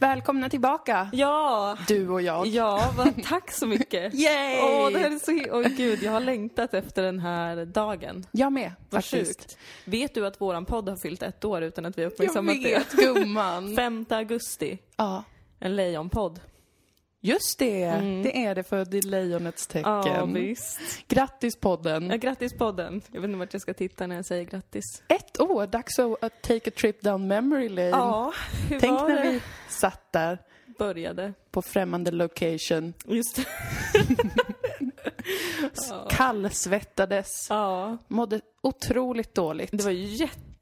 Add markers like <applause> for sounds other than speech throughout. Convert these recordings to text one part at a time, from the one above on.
Välkomna tillbaka, Ja! du och jag. Ja, vad, tack så mycket! <laughs> Yay! Åh, det här är så Åh gud, jag har längtat efter den här dagen. Jag med, Vad faktiskt. sjukt. Vet du att våran podd har fyllt ett år utan att vi har Jag uppmärksammat det? vet, gumman. <laughs> 5 augusti, ja, en lejonpodd. Just det. Det är det för det är lejonets tecken. Mm. Ja, visst. Grattis podden. Ja, grattis podden. Jag vet inte vart jag ska titta när jag säger grattis. Ett år, dags att take a trip down memory lane. Ja, hur Tänk var när det? vi satt där Började. på främmande location, Just det. <laughs> kallsvettades, Ja, mådde otroligt dåligt. det var ju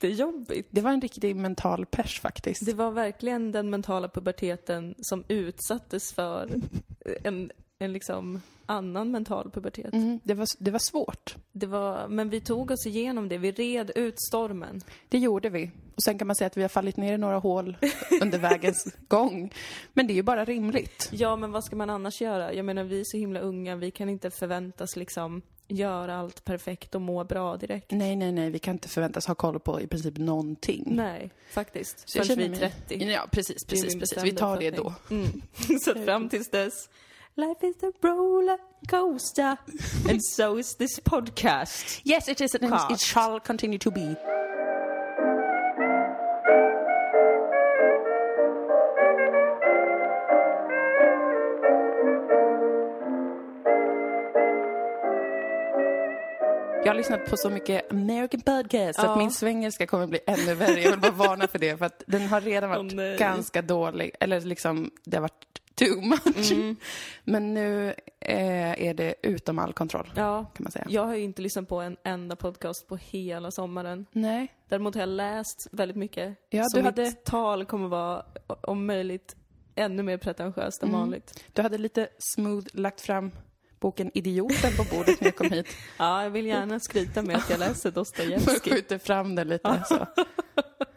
jättejobbigt. Det var en riktig mental pers faktiskt. Det var verkligen den mentala puberteten som utsattes för <laughs> en, en liksom annan mental pubertet. Mm, det, var, det var svårt. Det var, men vi tog oss igenom det, vi red ut stormen. Det gjorde vi. Och sen kan man säga att vi har fallit ner i några hål <laughs> under vägens gång. Men det är ju bara rimligt. Ja, men vad ska man annars göra? Jag menar, vi är så himla unga, vi kan inte förväntas liksom göra allt perfekt och må bra direkt. Nej, nej, nej, vi kan inte förväntas ha koll på i princip någonting. Nej, faktiskt. Så Förrän vi är mig- 30. Ja, precis, precis, precis. Vi tar det då. Mm. <laughs> <laughs> Så fram tills dess. Life is a roller coaster and so is this podcast. Yes, it is and it shall continue to be. Jag har lyssnat på så mycket American podcast Ja. att min svengelska kommer bli ännu värre. Jag vill bara varna för det, för att den har redan varit nej. ganska dålig. Eller liksom, det har varit too much. Mm. Men nu eh, är det utom all kontroll, Ja, kan man säga. jag har ju inte lyssnat på en enda podcast på hela sommaren. Nej. Däremot har jag läst väldigt mycket. Ja, så du mitt hade- tal kommer vara, om möjligt, ännu mer pretentiöst än Mm. vanligt. Du hade lite smooth lagt fram boken Idioten på bordet när jag kom hit. <laughs> Ja, jag vill gärna skryta med att jag läser Dostojevskij. skjuter fram den lite så.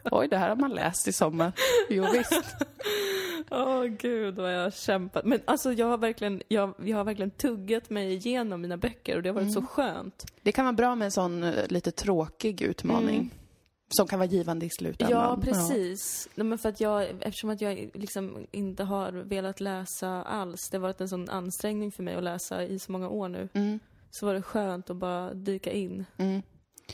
<laughs> Oj, det här har man läst i sommar. Jo, visst. <laughs> Åh gud vad jag har kämpat. Men alltså jag har verkligen, jag, jag har verkligen tuggat mig igenom mina böcker och det har varit Mm. så skönt. Det kan vara bra med en sån eh, lite tråkig utmaning. Som kan vara givande i slutändan. Ja, precis. Nej, men för att jag, eftersom att jag liksom inte har velat läsa alls, det har varit en sån ansträngning för mig att läsa i så många år nu, Ja. Mm, så var det skönt att bara dyka in mm.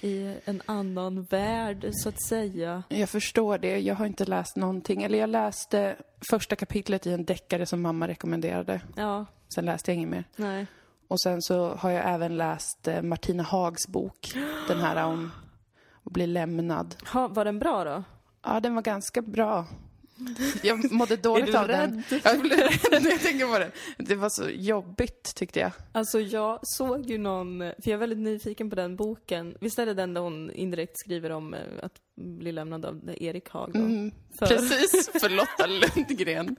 i en annan värld, så att säga. Jag förstår det. Jag har inte läst någonting. Eller jag läste första kapitlet i en deckare som mamma rekommenderade. Ja, Sen läste jag inget mer. nej. Och sen så har jag även läst eh, Martina Hags bok. Den här om att bli lämnad. Ha, var den bra då? Ja, den var ganska bra. Jag mådde <laughs> dåligt av den. <laughs> Jag blev rädd när jag tänker på den. Det var så jobbigt, tyckte jag. Alltså jag såg ju någon, för jag är väldigt nyfiken på den boken. Visst är det den där hon indirekt skriver om eh, att bli lämnad av Erik Haag då? Mm, För- Precis, <laughs> för Lotta Lundgren.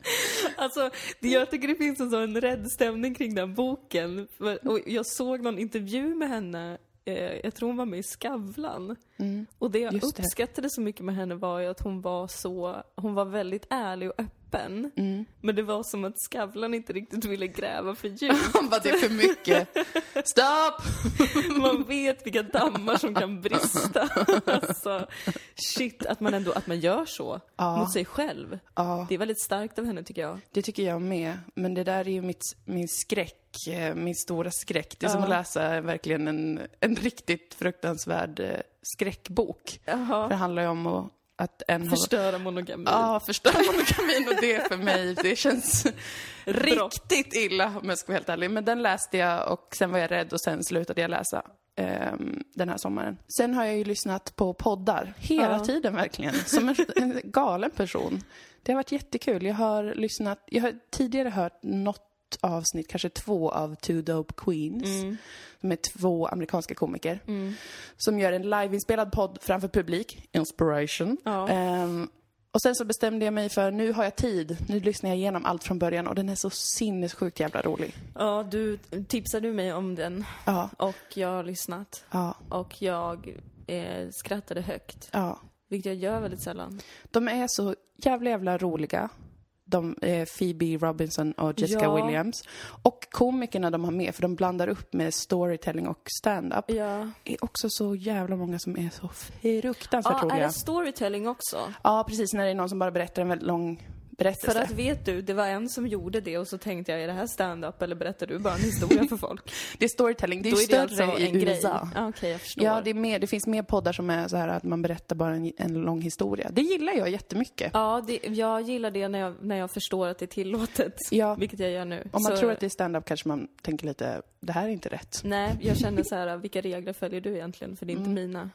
Alltså, det, jag tycker det finns en sån rädd stämning kring den boken. Och jag såg någon intervju med henne, eh, jag tror hon var med i Skavlan. Mm. Och det jag Just det. uppskattade så mycket med henne var ju att hon var så, hon var väldigt ärlig och öppen. Mm. Men det var som att Skavlan inte riktigt ville gräva för djupt. <laughs> Han bara, det är för mycket. Stopp! <laughs> Man vet vilka dammar som kan brista. <laughs> Alltså, shit, att man ändå, att man gör så Ja. mot sig själv. Ja, Det är väldigt starkt av henne tycker jag. det tycker jag med. Men det där är ju mitt, min skräck, eh, min stora skräck. Det är som Ja. att läsa verkligen en, en riktigt fruktansvärd eh, skräckbok. Det Jaha. handlar ju om att, att en har... Förstöra monogamin. Ja, förstöra monogamin och det för mig, det känns <laughs> riktigt illa om jag ska vara helt ärlig. Men den läste jag och sen var jag rädd och sen slutade jag läsa ehm, den här sommaren. Sen har jag ju lyssnat på poddar hela Ja. tiden verkligen, som en, en galen person. Det har varit jättekul. Jag har lyssnat, jag har tidigare hört något avsnitt, kanske två av Two Dope Queens. Mm. De är två amerikanska komiker Mm. som gör en liveinspelad podd framför publik, Inspiration. Ja. Ehm, och sen så bestämde jag mig för, nu har jag tid, nu lyssnar jag igenom allt från början och den är så sinnessjukt jävla rolig. Ja, du tipsade du mig om den Ja, och jag har lyssnat ja, och jag eh, skrattade högt. ja. Vilket jag gör väldigt sällan. De är så jävla jävla roliga. De, eh, Phoebe Robinson och Jessica Ja. Williams. Och komikerna de har med, för de blandar upp med storytelling och stand-up. Ja. är också så jävla många som är så fruktansvärt Ja, är roliga. det storytelling också? Ja, precis. När det är någon som bara berättar en väldigt lång berättelse. För att vet du, det var en som gjorde det och så tänkte jag, är det här stand-up eller berättar du bara en historia för folk? <laughs> Det är storytelling, det är Då är större alltså i en grej. USA. Ja, Okej, jag förstår. Ja, det, är mer, det finns mer poddar som är så här att man berättar bara en, en lång historia. Det gillar jag jättemycket. Ja, det, jag gillar det när jag, när jag förstår att det är tillåtet. Ja. Vilket jag gör nu. Om man Så- tror att det är stand-up kanske man tänker lite, det här är inte rätt. Nej, jag känner <laughs> så här, vilka regler följer du egentligen? För det är inte Mm. mina.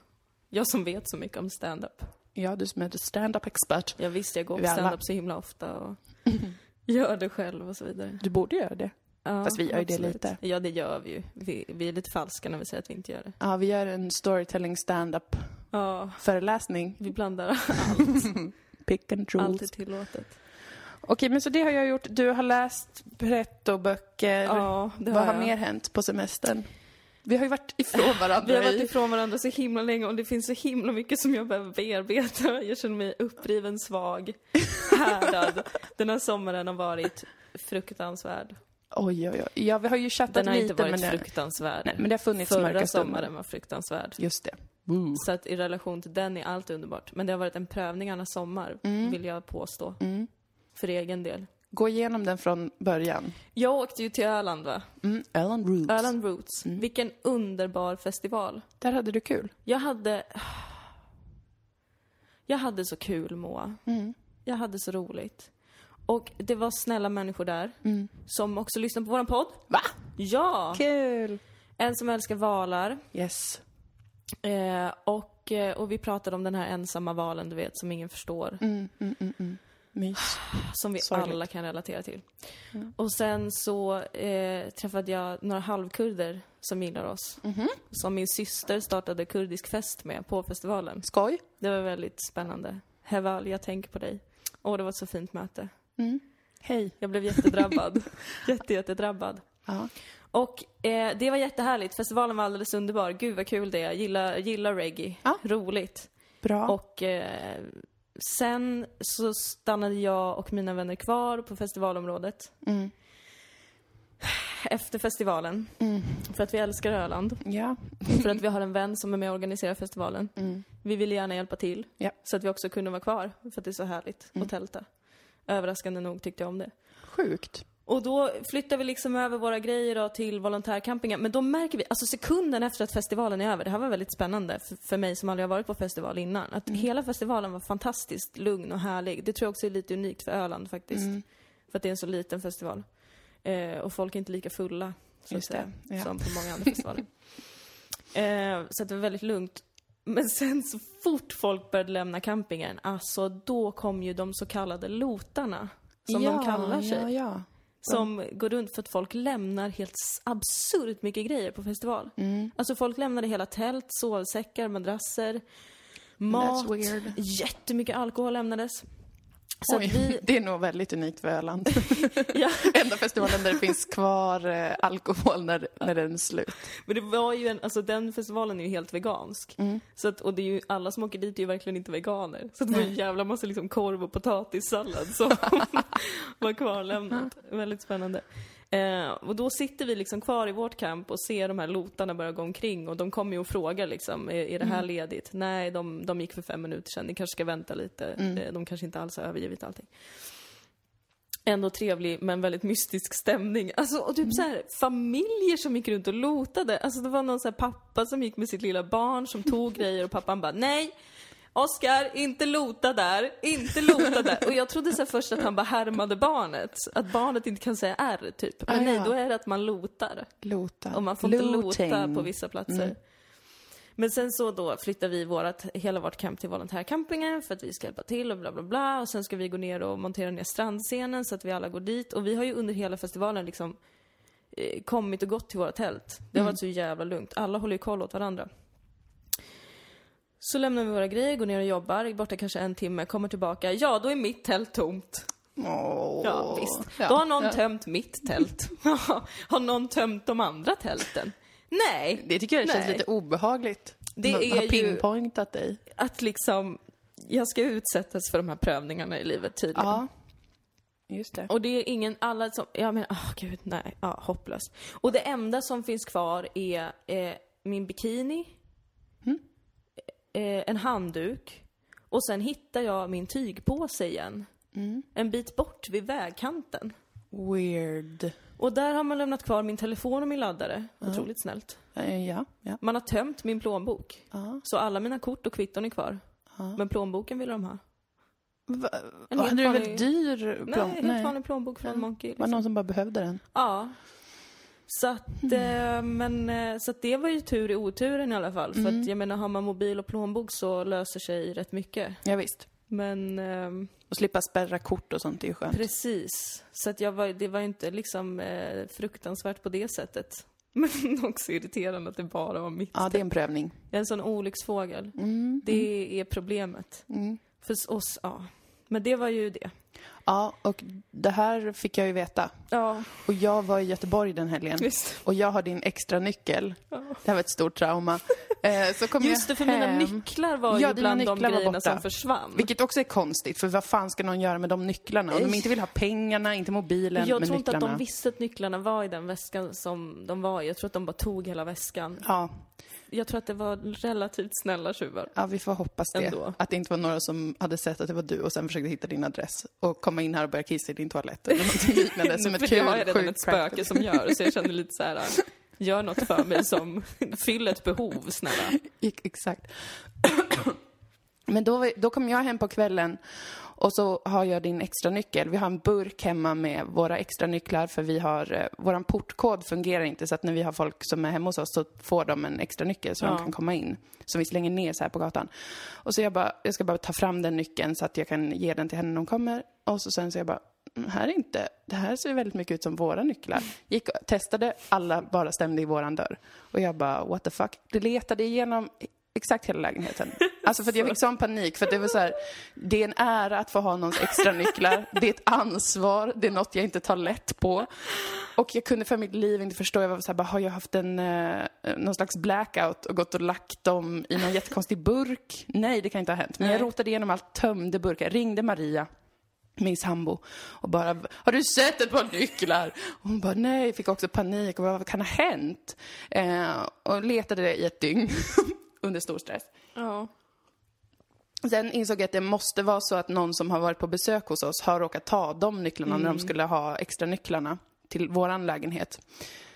Jag som vet så mycket om stand-up. Ja, du som är stand-up expert. Jag visste, jag går på stand-up så himla ofta och <laughs> gör det själv och så vidare. Du borde göra det. Ja, Fast vi gör ju det lite. Ja, det gör vi ju. Vi, vi är lite falska när vi säger att vi inte gör det. Ja, vi gör en storytelling stand-up Ja, föreläsning. vi blandar allt. <laughs> Pick and choose. Allt är tillåtet. Okej, men så det har jag gjort. Du har läst pretto-böcker. Ja, det Vad har har jag. mer hänt på semestern? Vi har ju varit ifrån varandra <laughs> Vi har varit ifrån varandra så himla länge och det finns så himla mycket som jag behöver bearbeta. Jag känner mig uppriven, svag, <laughs> härdad. Den här sommaren har varit fruktansvärd. Oj, oj, oj. Ja, vi har ju chattat Den har lite, inte varit men det... fruktansvärd. Nej, men det har funnits Förra mörka sommaren var fruktansvärd. Just det. Så att i relation till den är allt underbart. Men det har varit en prövning alla sommar, vill jag påstå. Mm. För egen del. Gå igenom den från början. Jag åkte ju till Öland va? Mm. Ellen Roots. Öland Roots. Vilken underbar festival. Där hade du kul. Jag hade... Jag hade så kul Moa. Mm. Jag hade så roligt. Och det var snälla människor där. Som också lyssnade på våran podd. Va? Ja! Kul! En som älskar valar. Yes. Eh, och, eh, och vi pratade om den här ensamma valen, du vet, som ingen förstår. Mm, mm, mm, mm. Mys. Som vi <sighs> Sorgligt. alla kan relatera till. Och sen så eh, träffade jag några halvkurder som gillar oss. Som min syster startade kurdisk fest med på festivalen. Skoj. Det var väldigt spännande. Heval, jag tänker på dig. Åh, det var ett så fint möte. Hej. Jag blev jättedrabbad. <laughs> Jätte, jättedrabbad. Ja. Och eh, det var jättehärligt. Festivalen var alldeles underbar. Gud vad kul det är. Gillar, gillar reggae. Ja. Roligt. Bra. Och eh, sen så stannade jag och mina vänner kvar på festivalområdet. Mm. Efter festivalen. För att vi älskar Öland. Ja. För att vi har en vän som är med och organiserar festivalen. Vi ville gärna hjälpa till. Mm. Ja. Mm. Så att vi också kunde vara kvar. För att det är så härligt att tälta. Överraskande nog tyckte jag om det. Sjukt. Och då flyttar vi liksom över våra grejer då till volontärcampingen. Men då märker vi, alltså sekunden efter att festivalen är över, det här var väldigt spännande för, för mig som aldrig har varit på festival innan, att hela festivalen var fantastiskt lugn och härlig. Det tror jag också är lite unikt för Öland faktiskt. För att det är en så liten festival. Eh, och folk är inte lika fulla, så att säga, ja. som på många andra festivaler. <laughs> Eh, så det var väldigt lugnt. Men sen så fort folk började lämna campingen, alltså då kom ju de så kallade lotarna. Som ja, de kallar sig. Ja, Som går runt för att folk lämnar helt absurt mycket grejer på festival. Mm. Alltså folk lämnade hela tält, sovsäckar, madrasser, mat, jättemycket alkohol lämnades. Så Oj, vi, <laughs> det är nog väldigt unikt för Öland. <laughs> ja, <laughs> Enda festivalen där det finns kvar eh, alkohol när, när den är slut. men det var ju en, alltså den festivalen är ju helt vegansk. Mm. Så att, och det är ju, alla som åker dit är ju verkligen inte veganer. Så det var ju en jävla massa liksom korv och potatissallad som var kvarlämnat. Väldigt spännande. Eh, och då sitter vi liksom kvar i vårt camp och ser de här lotarna börja gå omkring och de kommer ju och frågar liksom, är, är det här ledigt? Nej, de, de gick för fem minuter sedan, ni kanske ska vänta lite. Eh, de kanske inte alls har övergivit allting. Ändå trevlig men väldigt mystisk stämning. Alltså, och typ så här, familjer som gick runt och lotade. Alltså det var någon så pappa som gick med sitt lilla barn som tog <laughs> grejer och pappan bara nej, Oskar, inte lota där, inte lota där. Och jag trodde så först att han bara härmade barnet. Att barnet inte kan säga R typ. Men Ah, nej, ja. då är det att man lotar. Lota. Och man får inte Looting. lota på vissa platser. Men sen så då flyttar vi vårat, hela vårt camp till volontärcampingen för att vi ska hjälpa till och bla bla bla. Och sen ska vi gå ner och montera ner strandscenen så att vi alla går dit. Och vi har ju under hela festivalen liksom eh, kommit och gått till våra tält. Det har varit så jävla lugnt. Alla håller ju koll åt varandra. Så lämnar vi våra grejer, går ner och jobbar, är borta kanske en timme, kommer tillbaka. Ja, då är mitt tält tomt. Åh. Ja, visst. Ja. Då har någon Ja. tömt mitt tält. <laughs> har någon tömt de andra tälten? Nej. Det tycker jag känns Nej. lite obehagligt. Det Någon är har ju- pinpointat dig. Att liksom, jag ska utsättas för de här prövningarna i livet tydligen. Ja. Just det. Och det är ingen, alla som, jag menar, åh gud, nej, ja, hopplöst. Och det enda som finns kvar är eh, min bikini, eh, en handduk och sen hittar jag min tygpåse igen. En bit bort vid vägkanten. Weird. Och där har man lämnat kvar min telefon och min laddare. Otroligt snällt. Eh, ja, ja. Man har tömt min plånbok. ja. Så alla mina kort och kvitton är kvar. Men plånboken vill de ha. Va, En hade helt du en vanlig- väldigt dyr plån? Nej, helt vanlig plånbok från Monkey. Var det Liksom. någon som bara behövde den? Ja. Så att, eh, men, eh, så att det var ju tur i oturen i alla fall. För att jag menar, har man mobil och plånbok så löser sig rätt mycket. Ja, visst. Men ehm, Och slippa spärra kort och sånt är ju skönt. precis. Så att jag var, det var ju inte liksom eh, fruktansvärt på det sättet. <laughs> Men också irriterande att det bara var mitt. Ja, det är en prövning. Jag är en sån olycksfågel. Mm. Det är problemet. Mm. För oss, ja. Men det var ju det. Ja, och det här fick jag ju veta. Ja, Och jag var i Göteborg den helgen. visst. Och jag har din extra nyckel. Ja. Det här var ett stort trauma. <laughs> Eh, så kom Just det, för hem. mina nycklar var Ja, ju bland de grejerna som försvann. Vilket också är konstigt, för vad fan ska någon göra med de nycklarna? Om de inte vill ha pengarna, inte mobilen, Jag tror inte nycklarna. att de visste att nycklarna var i den väskan som de var i. Jag tror att de bara tog hela väskan. Ja, Jag tror att det var relativt snälla tjuvar. ja, vi får hoppas det. Ändå. Att det inte var några som hade sett att det var du och sen försökte hitta din adress och komma in här och börja kissa i din toalett eller någonting liknande. Som <laughs> ett kul, det har jag redan sjukt ett spöke practical. som gör, så jag känner <laughs> lite så här. Gör något för mig som fyller ett behov, snälla. Ex- Exakt. <coughs> Men då, då kom jag hem på kvällen och så har jag din extra nyckel. Vi har en burk hemma med våra extra nycklar för vi har, eh, våran portkod fungerar inte så att när vi har folk som är hemma hos oss så får de en extra nyckel så Ja. de kan komma in. Som vi slänger ner så här på gatan. Och så jag bara, jag ska bara ta fram den nyckeln så att jag kan ge den till henne när hon kommer. Och så sen så jag bara, "Mm, här är inte, det här ser väldigt mycket ut som våra nycklar. Gick och testade, alla bara stämde i våran dörr. Och jag bara, what the fuck. Det letade igenom exakt hela lägenheten. <laughs> Alltså för att jag fick sån panik, för det var så här, det är en ära att få ha någons extra nycklar. <laughs> Det är ett ansvar, det är något jag inte tar lätt på. Och jag kunde för mitt liv inte förstå, jag var så här, bara, har jag haft en, eh, någon slags blackout och gått och lagt dem i någon jättekonstig burk? Nej, det kan inte ha hänt. Men jag rotade igenom allt, tömde burkar, ringde Maria min sambo och bara Har du sett ett par nycklar? Och hon bara nej, fick också panik och bara, vad kan ha hänt? Eh, och letade i ett dygn <laughs> under stor stress. Ja. Sen insåg jag att det måste vara så att någon som har varit på besök hos oss har råkat ta de nycklarna när de skulle ha extra nycklarna till våran lägenhet.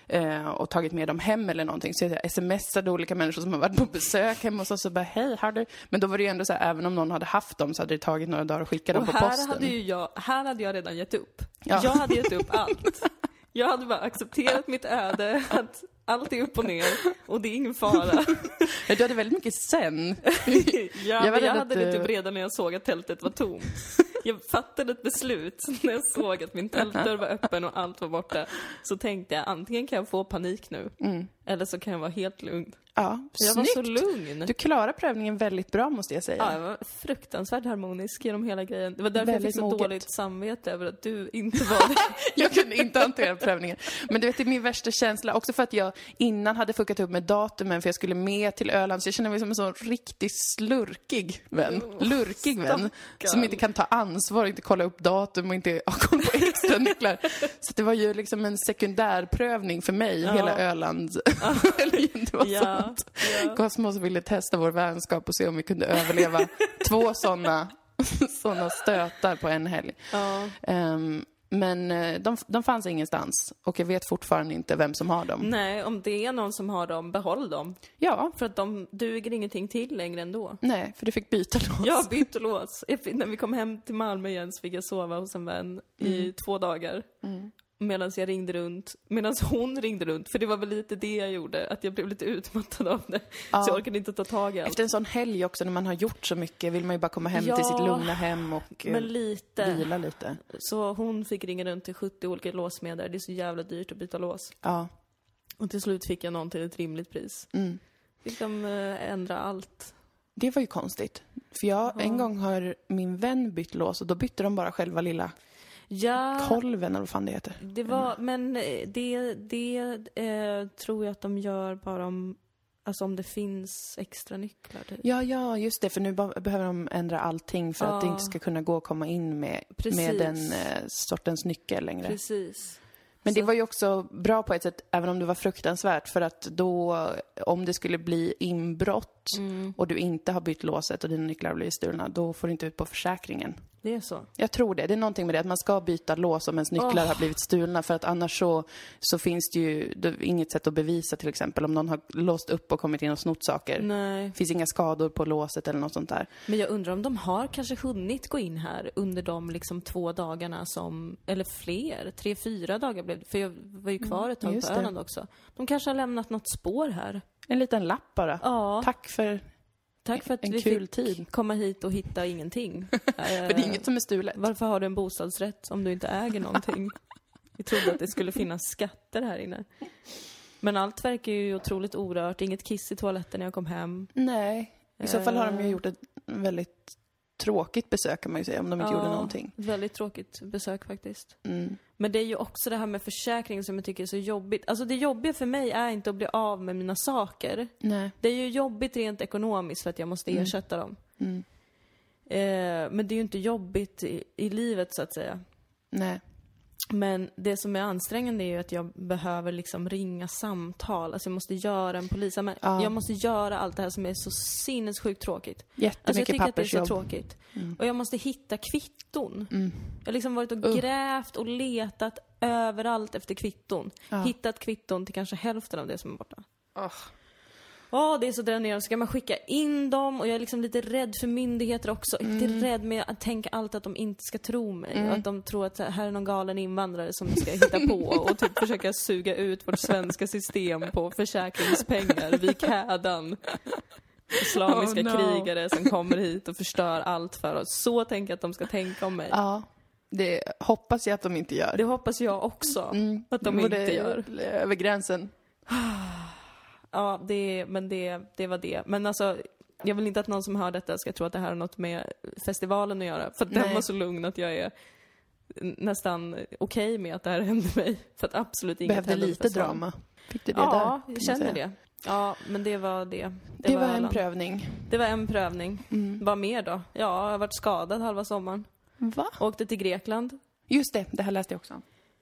Eh, och tagit med dem hem eller någonting. Så jag smsade olika människor som har varit på besök hemma hos oss och bara hej, har du? Men då var det ju ändå så här, även om någon hade haft dem så hade det tagit några dagar att skicka dem Och på här posten. hade ju jag, här hade jag redan gett upp. Ja. Jag hade gett upp allt. <laughs> Jag hade bara accepterat mitt öde, att allt är upp och ner och det är ingen fara. Ja, Du hade väldigt mycket sen. <laughs> Ja, Jag jag, hade det typ redan när jag såg att tältet var tomt. Jag fattade ett beslut när jag såg att min tältdörr var öppen och allt var borta. Så tänkte jag, antingen kan jag få panik nu, eller så kan jag vara helt lugn. Ja, Jag var så snyggt. lugn. Du klarar prövningen väldigt bra måste jag säga. Ja, jag var fruktansvärt harmonisk genom hela grejen. Det var därför jag Väldigt fick så moget. dåligt samvete över att du inte var det. <laughs> Jag kunde inte hantera prövningen. Men du vet, det är min värsta känsla. Också för att jag innan hade fuckat upp med datumen för jag skulle med till Öland. Så jag känner mig som en sån riktigt slurkig vän. Lurkig vän. stackarn. Som inte kan ta ansvar, inte kolla upp datum och inte ha koll på extra nycklar. Så det var ju liksom en sekundärprövning för mig, hela Öland. Helgen. <laughs> Det var Ja, sånt. ja. Cosmos ville testa vår vänskap och se om vi kunde överleva <laughs> två såna, såna stötar på en helg. Ja. Ehm, men eh, de, de fanns ingenstans och jag vet fortfarande inte vem som har dem. Nej, om det är någon som har dem, behåll dem. Ja, För att de duger ingenting till längre ändå. nej, för du fick byta lås. Jag bytte lås. När vi kom hem till Malmö igen så fick jag sova hos en vän i två dagar. Medan jag ringde runt, medan hon ringde runt, för det var väl lite det jag gjorde, att jag blev lite utmattad av det. Ja. Så jag orkade inte ta tag i allt. Efter en sån helg också, när man har gjort så mycket, vill man ju bara komma hem till Ja, sitt lugna hem och eh, Men lite. vila lite. Så hon fick ringa runt till 70 olika låsmedar. Det är så jävla dyrt att byta lås. Ja. Och till slut fick jag någon till ett rimligt pris. Mm. Fick de eh, ändra allt. Det var ju konstigt. För jag, en gång har min vän bytt lås och då bytte de bara själva lilla Ja, kolven eller vad fan det heter. det var, men eh, det, det eh, tror jag att de gör bara om, alltså om det finns extra nycklar. Typ. Ja, ja, just det. För nu behöver de ändra allting för att det Ja. inte ska kunna gå att komma in med, Precis. med den eh, sortens nyckel längre. Precis. Men det var ju också bra på ett sätt, även om det var fruktansvärt, för att då, om det skulle bli inbrott och du inte har bytt låset och dina nycklar har blivit stulna, då får du inte ut på försäkringen. Det är så. Jag tror det. Det är någonting med det, att man ska byta lås om ens nycklar Åh. har blivit stulna. För att annars så, så finns det ju det, inget sätt att bevisa till exempel om någon har låst upp och kommit in och snott saker. Nej. Finns inga skador på låset eller något sånt där. Men jag undrar om de har kanske hunnit gå in här under de liksom två dagarna som, eller fler, tre, fyra dagar blev det, för jag var ju kvar ett tag just på. Öland också. De kanske har lämnat något spår här. En liten lapp bara. Ja, Tack för... tack för att en vi kul fick tid. komma hit och hitta ingenting. <laughs> För det är inget som är stulet. Varför har du en bostadsrätt om du inte äger någonting? <laughs> Vi trodde att det skulle finnas skatter här inne. Men allt verkar ju otroligt orört, inget kiss i toaletten när jag kom hem. Nej. I så fall har de ju Eh. gjort ett väldigt tråkigt besök kan man ju säga, om de inte gjorde någonting. Väldigt tråkigt besök faktiskt. Mm. Men det är ju också det här med försäkring som jag tycker är så jobbigt. Alltså det jobbiga för mig är inte att bli av med mina saker. Nej. Det är ju jobbigt rent ekonomiskt för att jag måste ersätta dem. Mm. Eh, men det är ju inte jobbigt i, i livet så att säga. Nej. Men det som är ansträngande är ju att jag behöver liksom ringa samtal. Alltså jag måste göra en polisanmälan. Ja. Jag måste göra allt det här som är så sinnessjukt tråkigt. Alltså jag Jättemycket tycker att det är så tråkigt. Och jag måste hitta kvitton. Mm. Jag har liksom varit och Uh. grävt och letat överallt efter kvitton. Ja. Hittat kvitton till kanske hälften av det som är borta. Åh. Ja, det är så dränerande. Ska man skicka in dem? Och jag är liksom lite rädd för myndigheter också. Lite Mm. rädd med att tänka alltid att de inte ska tro mig. Och att de tror att så här är någon galen invandrare som ska hitta på <laughs> och typ försöka suga ut vårt svenska system på försäkringspengar. Vik hädan. Islamiska Oh, no. krigare som kommer hit och förstör allt för oss. Så tänker jag att de ska tänka om mig. Ja. Det hoppas jag att de inte gör. Det hoppas jag också Mm. att de Både inte gör. Över gränsen. <sighs> Ja, det, men det, det var det. Men alltså, jag vill inte att någon som hör detta ska tro att det här har något med festivalen att göra. För att den var så lugn att jag är nästan okej med att det här <laughs> hände mig. För att absolut inget Behövde hände lite drama. Fick du det där? Ja, jag känner det. Ja, men det var det. Det, var en Öland. prövning. Det var en prövning. Mm. Vad mer då? Ja, jag har varit skadad halva sommaren. Va? Åkte till Grekland. Just det, det här läste jag också.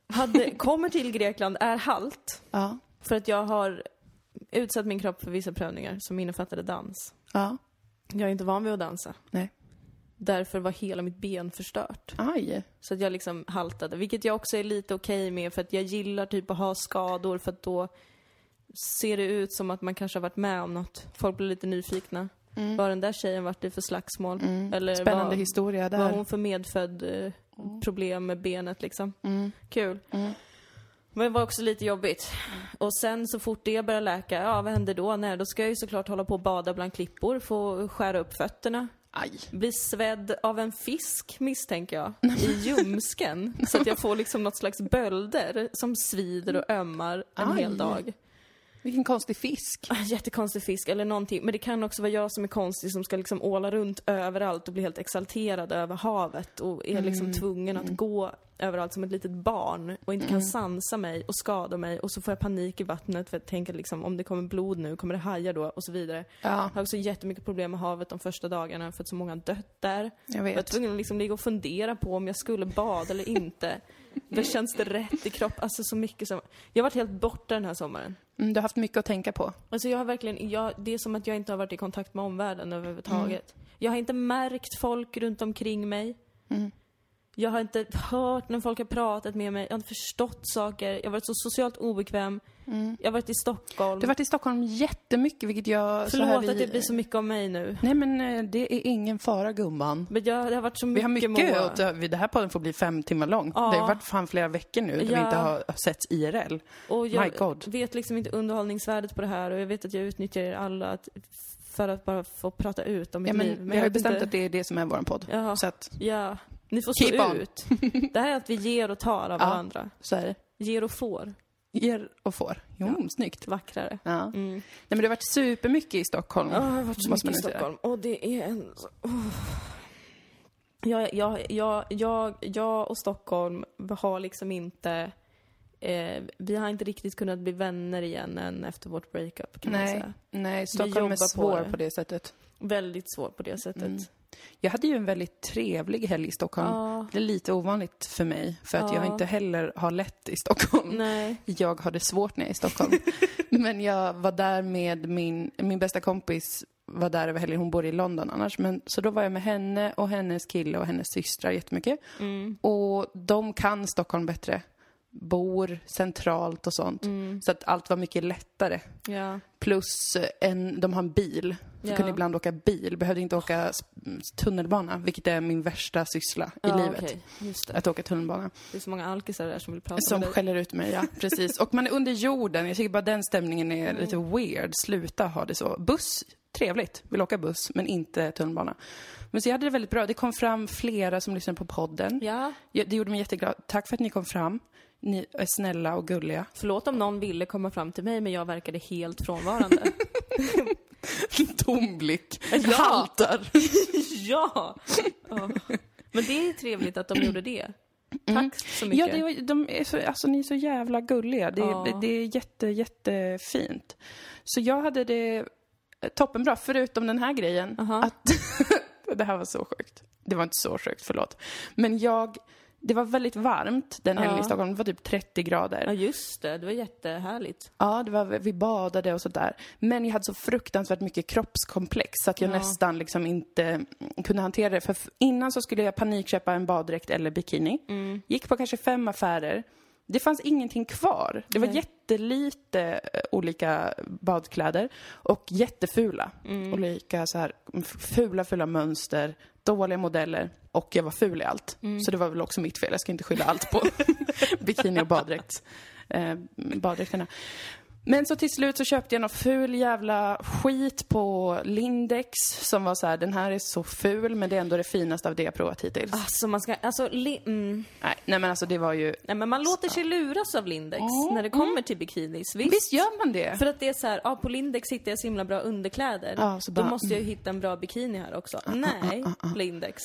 Hade, <laughs> kommer till Grekland, är halt. Ja. För att jag har utsatt min kropp för vissa prövningar som innefattade dans. Ja. Jag är inte van vid att dansa. Nej. Därför var hela mitt ben förstört. Aj. Så att jag liksom haltade, vilket jag också är lite okej med för att jag gillar typ att ha skador för att då ser det ut som att man kanske har varit med om något. Folk blir lite nyfikna. Vad har den där tjejen varit i för slagsmål? Mm. Eller Spännande vad, historia vad där. har hon för medfödd eh, problem med benet liksom? Mm. Kul. Mm. Men det var också lite jobbigt. Och sen så fort det började läka, ja vad händer då? Nej, då ska jag ju såklart hålla på och bada bland klippor, få skära upp fötterna. Aj. Bli svedd av en fisk misstänker jag, i ljumsken. så att jag får liksom något slags bölder som svider och ömmar en Aj. hel dag. Vilken konstig fisk. <laughs> Jättekonstig fisk eller någonting. Men det kan också vara jag som är konstig som ska liksom åla runt överallt och bli helt exalterad över havet och är liksom tvungen att gå överallt som ett litet barn och inte kan sansa mig och skada mig och så får jag panik i vattnet för jag tänker liksom om det kommer blod nu, kommer det hajar då och så vidare. Ja, Jag har också jättemycket problem med havet de första dagarna för att så många dött där. jag Jag var vet. tvungen att liksom ligga och fundera på om jag skulle bada eller inte. <laughs> Men känns det rätt i kroppen? Alltså så mycket som... Jag har varit helt borta den här sommaren. Mm, du har haft mycket att tänka på. Alltså jag har verkligen, jag, det är som att jag inte har varit i kontakt med omvärlden överhuvudtaget. Jag har inte märkt folk runt omkring mig. Mm. Jag har inte hört när folk har pratat med mig, jag har inte förstått saker, jag har varit så socialt obekväm. Jag har varit i Stockholm. Du har varit i Stockholm jättemycket, vilket jag... Förlåt vi- att det blir så mycket om mig nu. Nej, men eh, det är ingen fara, gumman. Men jag, det har varit så Vi mycket har mycket att... Det här podden får bli fem timmar lång. Ja. Det har varit fan flera veckor nu där vi Ja. inte har setts IRL. Och My jag God. vet liksom inte underhållningsvärdet på det här och jag vet att jag utnyttjar er alla att, för att bara få prata ut om mitt Ja, liv. men vi har ju bestämt inte- att det är det som är vår podd. Ja. Så att, Ja, ni får stå Keep on. ut. Det här är att vi ger och tar av Ja. varandra. så är det. Ger och får. Ger och får. Jo, snyggt. Vackrare. Ja. Mm. Nej, men det har varit supermycket i Stockholm. Ja, jag har varit så måste mycket i man ju säga. Stockholm. Och det är en... Oh. Jag, jag, jag, jag, jag och Stockholm har liksom inte... Eh, vi har inte riktigt kunnat bli vänner igen än efter vårt breakup kan man Nej, säga. nej, Stockholm jobbar är på svår det. på det sättet. Väldigt svårt på det sättet. Mm. Jag hade ju en väldigt trevlig helg i Stockholm. Ja, Det är lite ovanligt för mig, för att jag Ja. inte heller har lätt i Stockholm. nej. Jag har det svårt när jag är i Stockholm. <laughs> Men jag var där med min, min bästa kompis vara där över helgen. Hon bor i London annars. Men, så då var jag med henne och hennes kille och hennes systrar jättemycket. Mm. Och de kan Stockholm bättre. Bor centralt och sånt. Mm. Så att allt var mycket lättare. Ja. Plus eh, en, de har en bil. Jag Ja. kunde ibland åka bil. Behövde inte åka tunnelbana, vilket är min värsta syssla i ja, livet. okej. Just det. Att åka tunnelbana. Det är så många alkisar där som vill prata Som med dig. skäller ut mig, ja. <laughs> Precis. Och man är under jorden. Jag tycker bara den stämningen är Mm. lite weird. Sluta ha det så. Buss, trevligt. Vill åka buss, men inte tunnelbana. Men så jag hade det väldigt bra. Det kom fram flera som lyssnade på podden. Ja, Det gjorde mig jätteglad. Tack för att ni kom fram. Ni är snälla och gulliga. förlåt om någon ville komma fram till mig men jag verkade helt frånvarande. <laughs> Tom blick. Ja. Haltar. <laughs> ja! Ja. Men det är trevligt att de gjorde det. Tack så mycket. Ja, det, var- de är så, alltså ni är så jävla gulliga. Det, Ja. det är jätte, jättefint. Så jag hade det toppenbra, förutom den här grejen. Aha. Att <laughs> det här var så sjukt. Det var inte så sjukt, förlåt. Men jag, det var väldigt varmt den helgen Ja. i Stockholm. Det var typ 30 grader. Ja, just det. Det var jättehärligt. Ja, det var, vi badade och sådär. Men jag hade så fruktansvärt mycket kroppskomplex så att jag Ja. nästan liksom inte kunde hantera det. För innan så skulle jag panikköpa en baddräkt eller bikini. Mm. Gick på kanske fem affärer. Det fanns ingenting kvar. Det var Nej. jättelite eh, olika badkläder och jättefula. Mm. Olika så här fula, fula mönster, dåliga modeller och jag var ful i allt. Mm. Så det var väl också mitt fel. Jag ska inte skylla allt på <laughs> bikini och baddräkt, eh, baddräkterna. Men så till slut så köpte jag någon ful jävla skit på Lindex som var så här, den här är så ful men det är ändå det finaste av det jag provat hittills. Alltså man ska, alltså, li, mm. Nej, nej men alltså det var ju, Nej men man låter sig luras av Lindex Mm, när det kommer till bikinis. Visst? visst gör man det? För att det är så här, ja på Lindex hittar jag så himla bra underkläder. Ja, så Då bara, måste jag ju hitta en bra bikini här också. Nej, Lindex.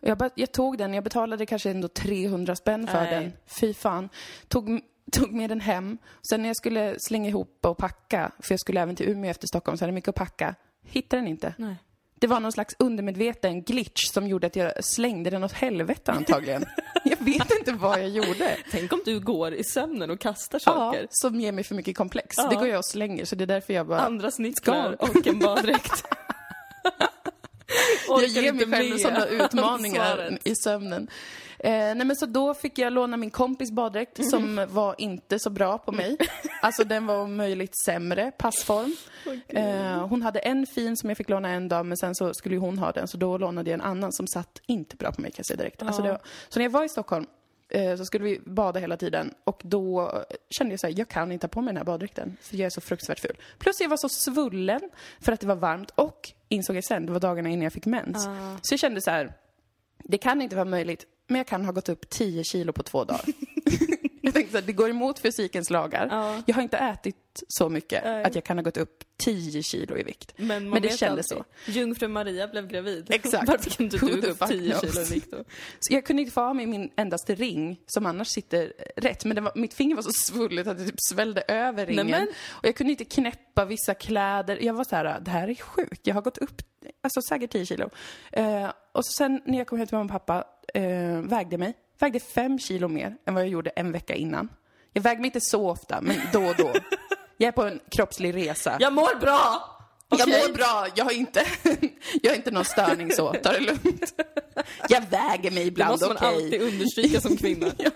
Jag, jag tog den, jag betalade kanske ändå 300 spänn för Nej. den. Fy fan. Tog, tog med den hem. Sen när jag skulle slänga ihop och packa, för jag skulle även till Umeå efter Stockholm, så hade jag mycket att packa. Hittade den inte. Nej. Det var någon slags undermedveten glitch som gjorde att jag slängde den åt helvete antagligen. <laughs> jag vet inte vad jag gjorde. Tänk om du går i sömnen och kastar Ja, saker. som ger mig för mycket komplex. Ja. Det går jag och slänger, så det är därför jag bara... Andra snicklar Skål. och en baddräkt. <laughs> jag ger mig själv med sådana utmaningar i sömnen. Eh, nej men så då fick jag låna min kompis baddräkt Mm. som var inte så bra på mig. <laughs> Alltså den var om möjligt sämre passform. Eh, hon hade en fin som jag fick låna en dag men sen så skulle ju hon ha den så då lånade jag en annan som satt inte bra på mig kan jag säga direkt. Alltså var, så när jag var i Stockholm eh, så skulle vi bada hela tiden och då kände jag så här, jag kan inte ha på mig den här baddräkten för jag är så fruktansvärt ful. Plus jag var så svullen för att det var varmt och insåg jag sen, det var dagarna innan jag fick mens. Ah. Så jag kände så här, det kan inte vara möjligt, men jag kan ha gått upp 10 kilo på två dagar. <laughs> jag tänkte så här, det går emot fysikens lagar. Ja. Jag har inte ätit så mycket Nej. att jag kan ha gått upp 10 kilo i vikt. Men, man Men det kändes alltid. Jungfru Maria blev gravid. Exakt. Varför Who du gå upp fuck 10 knows? kilo i vikt då? Så jag kunde inte få av mig min endaste ring, som annars sitter rätt. Men var, mitt finger var så svullet att det typ svällde över ringen. Nämen. Och jag kunde inte knäppa vissa kläder. Jag var så här, det här är sjukt. Jag har gått upp, alltså säkert 10 kilo. Eh, och så sen när jag kom hem till mamma och pappa, eh, vägde mig. Vägde fem kilo mer än vad jag gjorde en vecka innan. Jag väger mig inte så ofta, men då och då. Jag är på en kroppslig resa. Jag mår bra! Jag Okej. mår bra, jag har inte, <laughs> jag har inte någon störning så, ta det lugnt. Jag väger mig Det ibland, måste okej. man alltid understryka som kvinna. <laughs> Ja.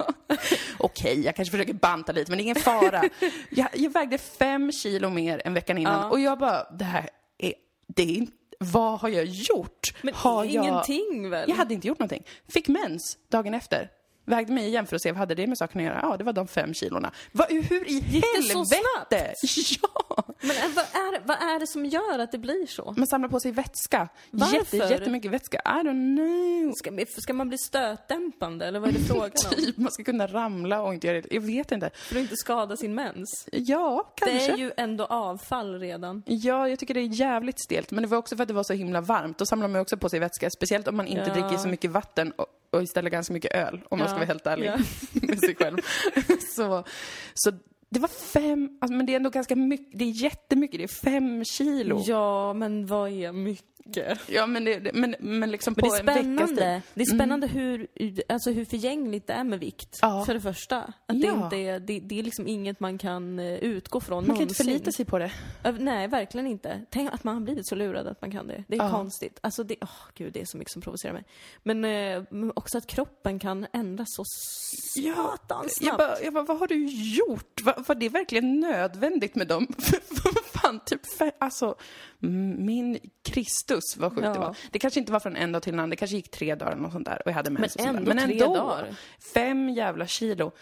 Okej, jag kanske försöker banta lite, men det är ingen fara. Jag, jag vägde fem kilo mer än veckan innan Ja. och jag bara, det här är, det är inte, vad har jag gjort? Men har jag, ingenting väl? jag hade inte gjort någonting. Fick mens dagen efter. Vägde mig igen för att se vad hade det med saken att göra. Ja, det var de fem kilorna. Va, hur i Gick det så helvete? <laughs> Ja! Men äh, vad är, vad är det som gör att det blir så? Man samlar på sig vätska. Varför? Jätte, jättemycket vätska. I don't know. Ska, ska man bli stötdämpande eller vad är det <laughs> frågan om? Typ, man ska kunna ramla och inte göra det. Jag vet inte. För att inte skada sin mens. Ja, kanske. Det är ju ändå avfall redan. Ja, jag tycker det är jävligt stelt. Men det var också för att det var så himla varmt. Då samlar man också på sig vätska. Speciellt om man inte Ja. dricker så mycket vatten och, istället ganska mycket öl. Om man ska vara helt ärlig <laughs> med sig själv. <laughs> så, så det var fem, alltså, men det är ändå ganska mycket. Det är jättemycket. Det är fem kilo. Ja, men vad är mycket? Mycket. Ja, men, det, men, men liksom Men på det är en veckas tid. Det är spännande hur, alltså hur förgängligt det är med vikt. Ja. För det första. Att det, Ja. inte är, det, det är liksom inget man kan eh, utgå från Man kan inte någonsin. förlita sig på det. Nej, verkligen inte. Tänk att man har blivit så lurad att man kan det. Det är Ja. konstigt. Alltså det, åh gud, det är så mycket som provocerar mig. Men eh, men också att kroppen kan ändras så satans Jag snabbt. bara, jag bara, vad har du gjort? Var, var det verkligen nödvändigt med dem? <laughs> Fan, typ, fe- alltså, min Kristus vad sjukt Ja. det var. Det kanske inte var från en dag till en annan, det kanske gick tre dagar eller något sånt där och jag hade mens och sånt där. ändå tre dagar. Fem jävla kilo.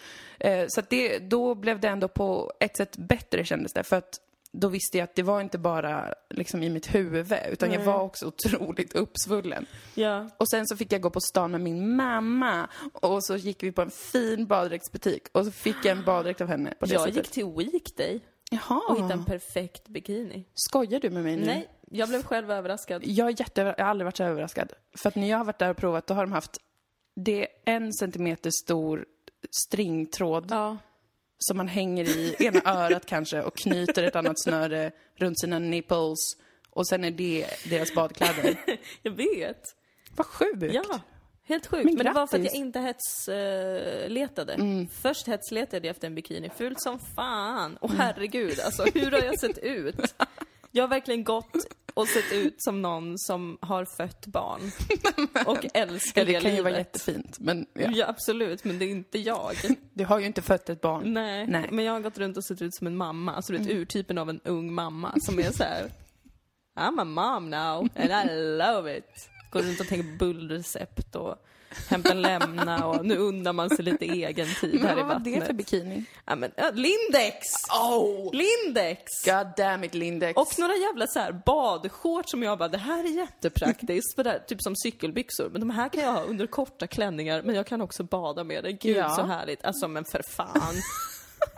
Eh, så att det, då blev det ändå på ett sätt bättre kändes det, för att då visste jag att det var inte bara liksom i mitt huvud, utan jag Nej. var också otroligt uppsvullen. Ja. Och sen så fick jag gå på stan med min mamma och så gick vi på en fin baddräktsbutik och så fick jag en baddräkt av henne Jag sättet. gick till Weekday Jaha. och hittade en perfekt bikini. Skojar du med mig nu? Nej, jag blev själv överraskad. Jag är jätte, jag har aldrig varit så överraskad. För att när jag har varit där och provat, då har de haft, det är en centimeter stor stringtråd Ja. som man hänger i ena örat kanske och knyter ett annat snöre runt sina nipples. Och sen är det deras badkläder. <laughs> Jag vet. Vad sjukt! Ja. Helt sjukt. Men Men, det var för att jag inte hetsletade. Mm. Först hetsletade jag efter en bikini. Fult som fan. Och herregud, alltså hur har jag sett ut? Jag har verkligen gått och sett ut som någon som har fött barn. <laughs> Och älskar Ja, det kan ju livet. vara jättefint, men ja. Ja, absolut, men det är inte jag. <laughs> du har ju inte fött ett barn. Nej, Nej. Mm. men jag har gått runt och sett ut som en mamma. Alltså du vet urtypen av en ung mamma som är så här. I'm a mom now and I love it. Går runt och tänker på bullrecept och hämta lämna och nu undrar man sig lite egen tid här i vad var vattnet. det för bikini? Ja, men, ja, Lindex! Oh! Lindex! God damn it, Lindex. Och några jävla så här badshorts som jag bara, det här är jättepraktiskt. För det här, typ som cykelbyxor. Men de här kan jag ha under korta klänningar, men jag kan också bada med det. Gud Ja. så härligt. Alltså men för fan.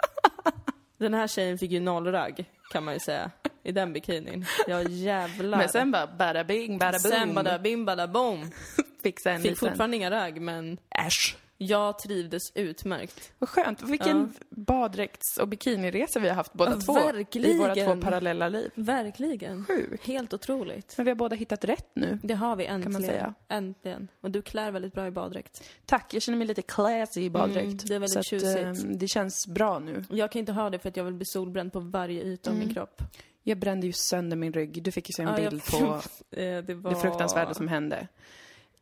<laughs> Den här tjejen fick ju noll ragg, kan man ju säga. I den bikinin. Ja jävlar. Men sen bara bada bing, bada boom. Sen bada bim bada bom. <laughs> Fixa en Fick liten... fortfarande inga ragg, men Äsch. jag trivdes utmärkt. Vad skönt. Vilken baddräkts och bikiniresa vi har haft båda Ja, två. I verkligen. våra två parallella liv. Verkligen. Sjukt. Helt otroligt. Men vi har båda hittat rätt nu. Det har vi äntligen. man säga. Äntligen. Och du klär väldigt bra i baddräkt. Tack, jag känner mig lite classy i baddräkt. Mm, det är väldigt så att, tjusigt. ehm, det känns bra nu. Jag kan inte ha det för att jag vill bli solbränd på varje yta av min kropp. Jag brände ju sönder min rygg. Du fick ju se en Ja, bild på <laughs> Eh, det, var... det fruktansvärda som hände.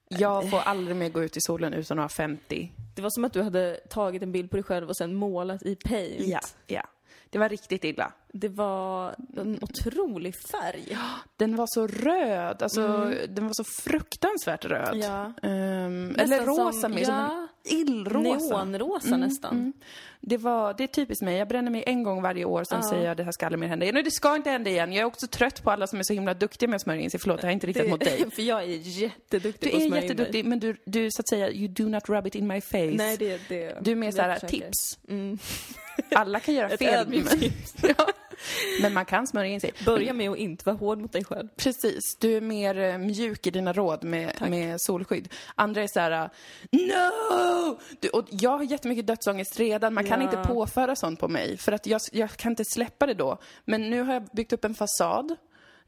Jag får aldrig mer gå ut i solen utan att ha 50. Det var som att du hade tagit en bild på dig själv och sen målat i paint. Ja, ja. Det var riktigt illa. Det var en otrolig färg. Den var så röd, alltså den var så fruktansvärt röd. Mm. Ja. Nästan eller rosa som- mer, som ja. en illrosa. Neonrosa nästan. Det, var, det är typiskt mig. Jag bränner mig en gång varje år, sen Ja. säger jag det här ska aldrig mer hända igen. Och det ska inte hända igen. Jag är också trött på alla som är så himla duktiga med att smörja in sig. Förlåt, det här är inte riktat mot dig. <laughs> för jag är jätteduktig Du på att är smörja in jätteduktig, men du, du så att säga, you do not rub it in my face. mig. Nej, det, det, du är mer såhär, tips. Mm. Alla kan göra <laughs> Ett fel. ödmjukt Men, <laughs> ja. Men man kan smörja in sig. Börja med att inte vara hård mot dig själv. Precis, du är mer eh, mjuk i dina råd med, med solskydd. Andra är så här: no! Du, och jag har jättemycket dödsångest redan, man kan Ja. inte påföra sånt på mig. För att jag, jag kan inte släppa det då. Men nu har jag byggt upp en fasad.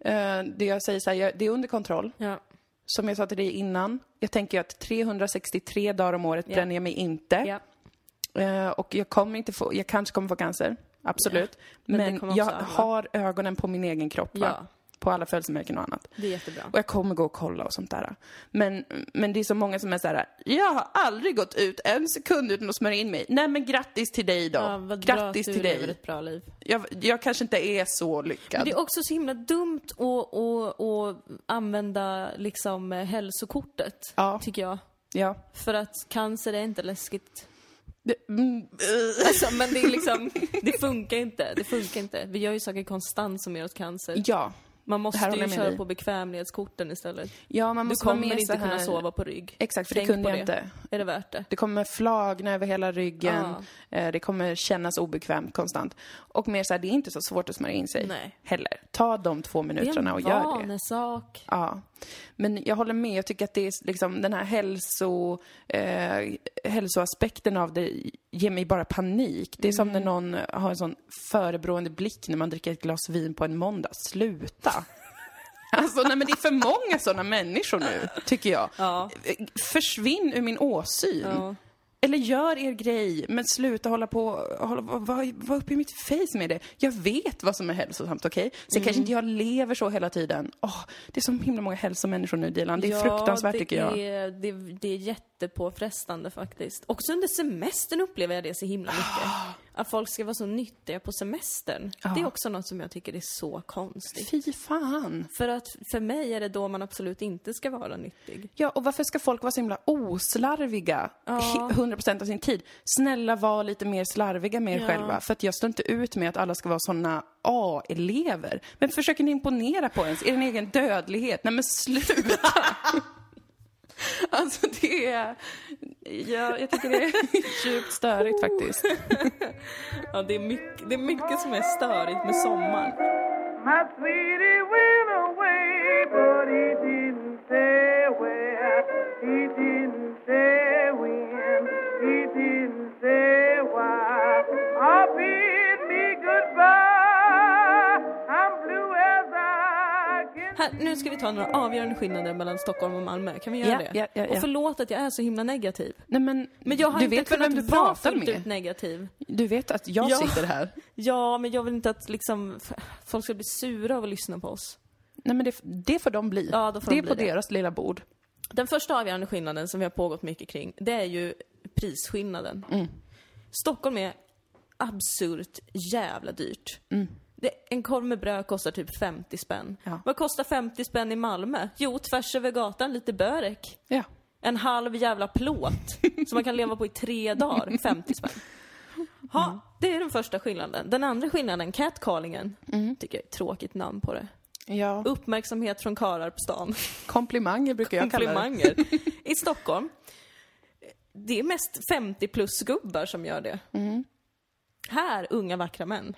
Eh, det jag säger så här, det är under kontroll. Ja. Som jag sa till dig innan, jag tänker att 363 dagar om året Ja. bränner jag mig inte. Eh, och jag kommer inte få, jag kanske kommer få cancer. Absolut. men det Men, också jag alla. har ögonen på min egen kropp? Ja. På alla födelsemärken och annat. Det är jättebra. Och jag kommer gå och kolla och sånt där. Men, men det är så många som är så här, jag har aldrig gått ut en sekund utan att smörja in mig. Nej men grattis till dig då. Ja, vad bra grattis att till dig. ett bra liv. Jag, jag kanske inte är så Men lyckad. det är också så himla dumt att, att, att använda liksom hälsokortet, Ja. tycker jag. Ja. För att cancer är inte läskigt. Det, mm, eh. Alltså, men det är liksom, <laughs> det funkar inte. Det funkar inte. Vi gör ju saker konstant som ger oss cancer. ja. Man måste ju köra dig. på bekvämlighetskorten istället. Ja, man Du måste vara kommer inte kunna sova på rygg. Exakt, för Tänk det kunde jag det. inte. Är det värt det? Det kommer flagna över hela ryggen. Eh, Det kommer kännas obekvämt konstant. Och mer så här, det är inte så svårt att smörja in sig Nej. heller. Ta de två Det är minuterna och en gör det. vanesak. Ja. Men jag håller med. Jag tycker att det är liksom den här hälso, eh, hälsoaspekten av det ger mig bara panik. Det är som när Mm. någon har en sån förebrående blick när man dricker ett glas vin på en måndag. Sluta! <laughs> Alltså, nej men det är för många sådana människor nu, tycker jag. Ja. Försvinn ur min åsyn. Ja. Eller gör er grej, men sluta hålla på, hålla, var, uppe i mitt face med det. Jag vet vad som är hälsosamt, okej? Sen Mm. kanske inte jag lever så hela tiden. Åh, det är så himla många hälsomänniskor nu, Dilan. Det är fruktansvärt, det tycker jag. Är, det, det är jättepåfrestande faktiskt. Också under semestern upplever jag det så himla mycket. Att folk ska vara så nyttiga på semestern. Det är också något som jag tycker är så konstigt. Fy fan. För att för mig är det då man absolut inte ska vara nyttig. Ja, och varför ska folk vara så himla oslarviga Ja. he- 100% av sin tid? Snälla, var lite mer slarviga med er Ja. själva. För att jag står inte ut med att alla ska vara såna A-elever. Men försöker ni imponera på ens, er egen dödlighet? Nej men sluta! <laughs> <laughs> alltså det är... Ja, jag tycker det är <laughs> djupt störigt faktiskt. <laughs> Ja, det är mycket, det är mycket som är störigt med sommaren. Nu ska vi ta några avgörande skillnader mellan Stockholm och Malmö. Kan vi göra det? ja, ja, ja. Och förlåt att jag är så himla negativ. Nej men, Men jag har du inte vet kunnat vem du vara fullt ut negativ. Du vet att jag Ja. sitter här. <laughs> Ja, men jag vill inte att liksom folk ska bli sura av att lyssna på oss. Nej men det, det får de bli. Ja, får det de är bli på det. deras lilla bord. Den första avgörande skillnaden som vi har pågått mycket kring, det är ju prisskillnaden. Mm. Stockholm är absurt jävla dyrt. Det, en korv med bröd kostar typ 50 spänn. Ja. Vad kostar 50 spänn i Malmö? Jo, tvärs över gatan lite börek. Ja. En halv jävla plåt <laughs> som man kan leva på i tre dagar, 50 spänn. Ha, det är den första skillnaden. Den andra skillnaden, catcallingen, tycker jag är ett tråkigt namn på det. ja. Uppmärksamhet från karar på stan. Komplimanger brukar jag kalla det. Komplimanger. <laughs> I Stockholm, det är mest 50 plus gubbar som gör det. Mm. Här, unga vackra män.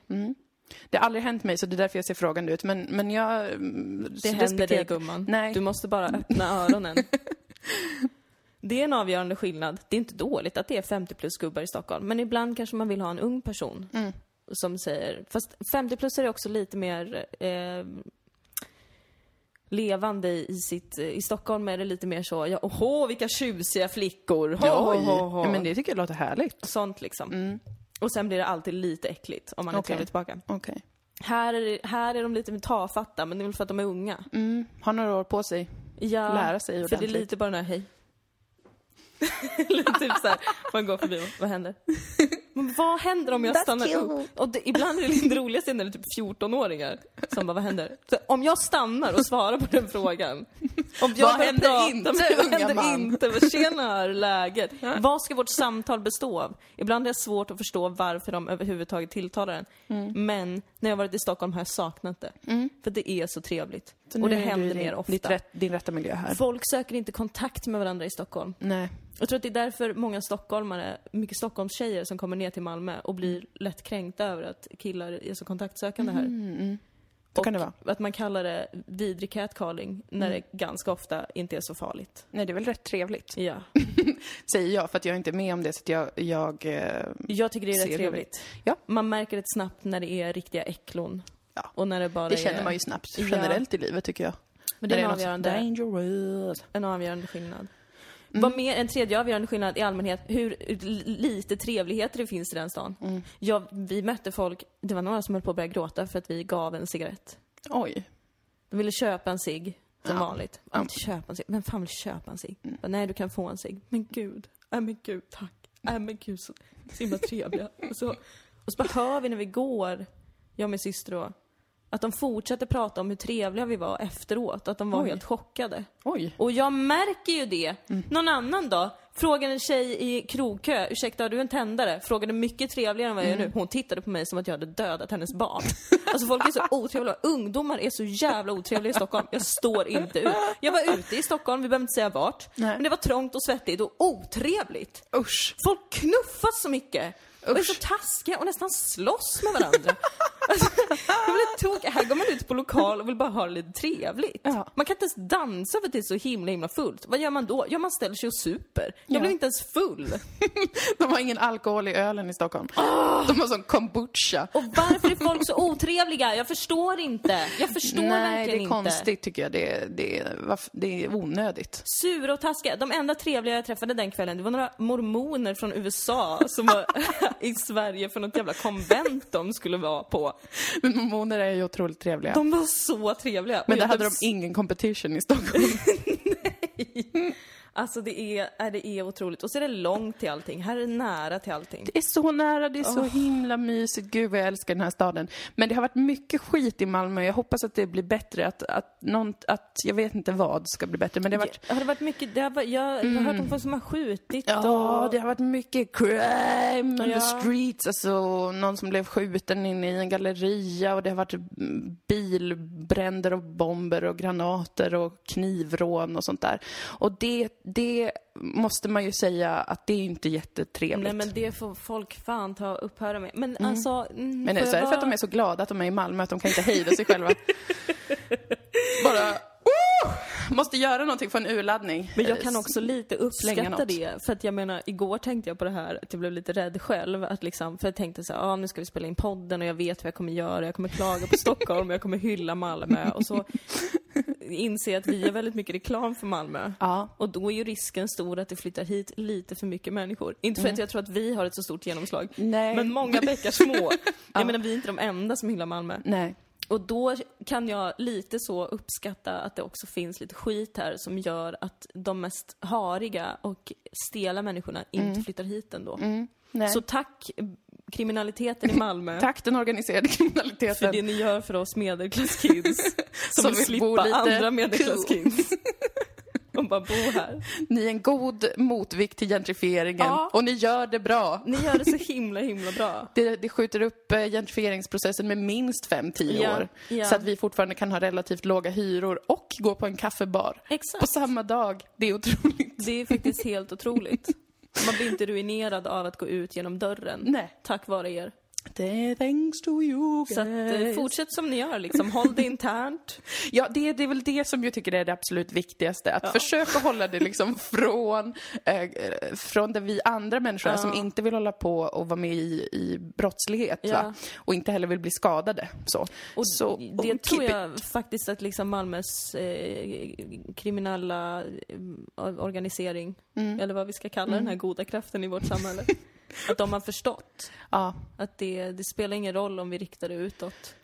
Det har aldrig hänt mig, så det är därför jag ser frågande ut. Men, men jag... mm, Det händer dig gumman. Nej. Du måste bara öppna öronen. <laughs> Det är en avgörande skillnad. Det är inte dåligt att det är 50 plus gubbar i Stockholm, men ibland kanske man vill ha en ung person Mm. som säger, fast 50 plus är också lite mer eh, levande i sitt, i Stockholm är det lite mer så, ja, åhå vilka tjusiga flickor, ho, ho, ho, ho. Ja, men det tycker jag låter härligt. Sånt liksom. Och sen blir det alltid lite äckligt om man är Okej. trevlig tillbaka. Okej. Här är, här är de lite tafatta, men det är väl för att de är unga. Mm. Har några år på sig. Ja, Lära sig För det är ordentligt. lite bara den här, hej. <laughs> Eller typ såhär, man går förbi och vad händer? <laughs> Men vad händer om jag stannar upp? Och det, ibland är det lite roligaste när det är typ 14-åringar som bara, vad händer? Så om jag stannar och svarar på den frågan. Om jag Vad händer prata, inte, men vad händer man? inte? Vad Tjena, hur läget? Vad ska vårt samtal bestå av? Ibland är det svårt att förstå varför de överhuvudtaget tilltalar en. Mm. Men när jag varit i Stockholm har jag saknat det. För det är så trevligt. Så och det händer mer ofta. Rätt, din rätta miljö här. Folk söker inte kontakt med varandra i Stockholm. Nej. Jag tror att det är därför många stockholmare, mycket Stockholmstjejer som kommer ner till Malmö och blir lätt kränkta över att killar är så kontaktsökande här. Mm, Så och kan det vara. att man kallar det vidrig catcalling när det ganska ofta inte är så farligt. Nej, det är väl rätt trevligt. Ja. <laughs> Säger jag, för att jag inte är med om det, så att jag... jag eh, Jag tycker det är rätt trevligt. Ja. Man märker det snabbt när det är riktiga äcklon. Ja. Och när det bara det är känner man ju snabbt Ja. generellt i livet, tycker jag. Men det är en avgörande, Dangerous. en avgörande skillnad. Mm. Vad mer, en tredje avgörande skillnad i allmänhet, hur lite trevligheter det finns i den stan. Mm. Ja, vi mötte folk, det var några som höll på att börja gråta för att vi gav en cigarett. Oj. De ville köpa en cigg, som Ja. vanligt. Ja. Inte köpa en cigg. Vem fan vill köpa en cigg? Mm. Nej, du kan få en cigg. Men gud. Nej men gud, tack. Nej men gud, så, så himla trevliga. Och så, och så bara hör vi när vi går, jag och min syster då, att de fortsätter prata om hur trevliga vi var efteråt. Att de var Oj. helt chockade. Oj. Och jag märker ju det. Mm. Någon annan då? Frågade en tjej i krogkö, ursäkta har du en tändare? Frågade mycket trevligare än vad jag Mm. gör nu. Hon tittade på mig som att jag hade dödat hennes barn. <laughs> Alltså folk är så otrevliga. Ungdomar är så jävla otrevliga i Stockholm. Jag står inte ut. Jag var ute i Stockholm, vi behöver inte säga vart. Nej. Men det var trångt och svettigt och otrevligt. Usch. Folk knuffas så mycket. Och är så taskiga och nästan slåss med varandra. <laughs> alltså, jag blir tok. Här går man ut på lokal och vill bara ha det lite trevligt. Ja. Man kan inte ens dansa för att det är så himla himla fullt. Vad gör man då? Ja, man ställer sig och super. Jag Ja. blev inte ens full. <laughs> De har ingen alkohol i ölen i Stockholm. De har sån kombucha. Och varför är folk så otrevliga? Jag förstår inte. Jag förstår Nej, det verkligen är inte. konstigt tycker jag. Det, är- det, är- det är onödigt. Sura och taskiga. De enda trevliga jag träffade den kvällen, det var några mormoner från USA som var <laughs> i Sverige för något jävla konvent de skulle vara på. Men mormoner är ju otroligt trevliga. De var så trevliga. Men jag hade de blev ingen competition i Stockholm. <laughs> Alltså det är, är, det är otroligt. Och så är det långt till allting. Här är det nära till allting. Det är så nära, det är så himla mysigt. Gud vad jag älskar den här staden. Men det har varit mycket skit i Malmö. Jag hoppas att det blir bättre. Att, att, någon, att jag vet inte vad ska bli bättre. Men det har varit Har det varit mycket, det har, varit- jag har hört om folk som har skjutit Ja, och... det har varit mycket crime on Ja. the streets. Alltså, någon som blev skjuten inne i en galleria och det har varit mm, bilbränder och bomber och granater och knivrån och sånt där. Och det, det måste man ju säga att det är inte jättetrevligt. Nej men det får folk fan ta och upphöra med. Men alltså... Mm, Men så är det för att de är så glada att de är i Malmö att de kan inte hejda sig själva. <laughs> Bara, oh! Måste göra någonting för en urladdning. Men jag kan också lite uppskatta det. För att jag menar, igår tänkte jag på det här att jag blev lite rädd själv. Att liksom, för jag tänkte så här, ah, nu ska vi spela in podden och jag vet vad jag kommer göra. Jag kommer klaga på <laughs> Stockholm, jag kommer hylla Malmö. Och så inser jag att vi gör väldigt mycket reklam för Malmö. Ja. Och då är ju risken stor att det flyttar hit lite för mycket människor. Inte för att jag tror att vi har ett så stort genomslag. Nej. Men många <laughs> bäckar små. Jag menar, vi är inte de enda som hyllar Malmö. Nej. Och då kan jag lite så uppskatta att det också finns lite skit här som gör att de mest hariga och stela människorna inte flyttar hit ändå. Mm. Nej. Så tack kriminaliteten i <laughs> Malmö Tack den organiserade för kriminaliteten. det ni gör för oss medelklasskids <laughs> som, Som vill slippa andra medelklasskids. och <laughs> bara bo här. Ni är en god motvikt till gentrifieringen Ja. och ni gör det bra. Ni gör det så himla, himla bra. Det, det skjuter upp eh, gentrifieringsprocessen med minst 5-10 Ja, år. ja. Så att vi fortfarande kan ha relativt låga hyror och gå på en kaffebar. Exakt. På samma dag. Det är otroligt. Det är faktiskt helt otroligt. Man blir inte ruinerad av att gå ut genom dörren. Nej. Tack vare er. Det är thanks to you Så att, eh, guys. fortsätt som ni gör liksom. Håll det internt. <laughs> Ja, det, det är väl det som jag tycker är det absolut viktigaste. Att försöka hålla det liksom <laughs> från, eh, från där vi andra människor är som inte vill hålla på och vara med i, i brottslighet. Ja. Och inte heller vill bli skadade. Så. Och så, det och tror keep it- jag faktiskt att liksom Malmös eh, kriminella eh, organisering, Mm. eller vad vi ska kalla den här goda kraften i vårt <laughs> samhälle, att de har förstått Ja, att det, det spelar ingen roll om vi riktar det utåt.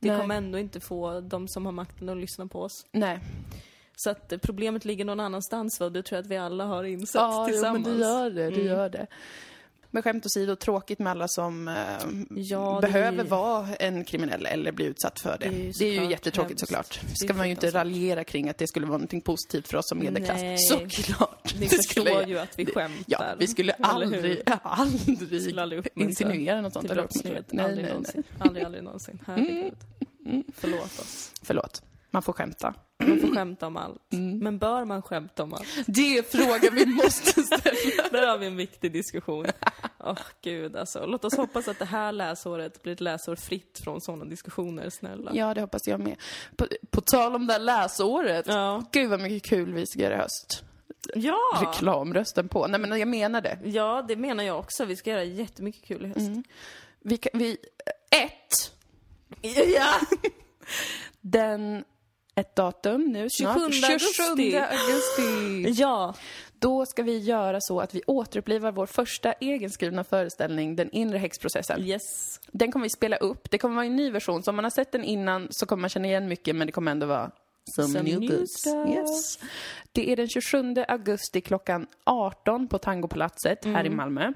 Det Nej. kommer ändå inte få de som har makten att lyssna på oss. nej. Så att eh, problemet ligger någon annanstans va? Det tror jag att vi alla har insett Ja, jo, men tillsammans. det gör det. Mm. det, gör det. Men skämt åsido, tråkigt med alla som eh, Ja, är behöver ju- vara en kriminell eller bli utsatt för det. Det är ju Det är ju såklart jättetråkigt hemskt. såklart. Är ska man ju inte raljera kring att det skulle vara någonting positivt för oss som medelklass. Nej. Såklart. Ni förstår ju att vi skämtar. Ja, vi skulle aldrig, <laughs> aldrig, Skulle aldrig insinuera något sånt. till brottslighet. Nej, aldrig nej, någonsin. nej. Aldrig, aldrig någonsin. Herregud. Förlåt oss. Förlåt. Man får skämta. Man får skämta om allt. Mm. Men bör man skämta om allt? Det är frågan vi måste ställa. <laughs> Där har vi en viktig diskussion. Åh gud alltså. Låt oss hoppas att det här läsåret blir ett läsår fritt från sådana diskussioner, snälla. Ja, det hoppas jag med. På, på tal om det här läsåret. Ja. Gud vad mycket kul vi ska göra i höst. Ja! Reklamrösten på. Nej men jag menar det. Ja, det menar jag också. Vi ska göra jättemycket kul i höst. Mm. Vi, vi, ett, Ja! <laughs> den, ett datum nu 27 snart. augusti. augusti. Ja! Då ska vi göra så att vi återupplivar vår första egenskrivna föreställning, Den inre häxprocessen. Yes. Den kommer vi spela upp. Det kommer vara en ny version, så om man har sett den innan så kommer man känna igen mycket, men det kommer ändå vara some, Some new, new. Yes. Det är den 27 augusti klockan 18 på Tangopalatset här i Mm. Malmö.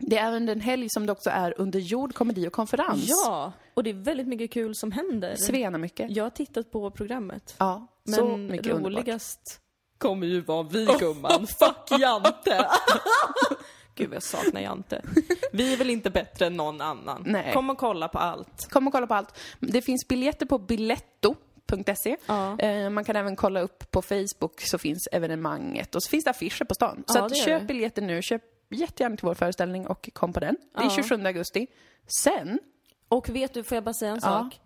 Det är även den helg som det också är under jord, komedi och konferens. Ja! Och det är väldigt mycket kul som händer. Svena mycket. Jag har tittat på programmet. Ja, Men så mycket underbart. roligast kommer ju vara vi gumman. Fuck Jante! <laughs> Gud vad jag saknar Jante. Vi är väl inte bättre än någon annan. Nej. Kom och kolla på allt. Kom och kolla på allt. Det finns biljetter på biletto.se. Ja. Eh, Man kan även kolla upp på Facebook så finns evenemanget och så finns det affischer på stan. Så Ja, köp biljetter nu, köp jättegärna till vår föreställning och kom på den. Det är Ja. 27 augusti. Sen, Och vet du, får jag bara säga en Ja. sak?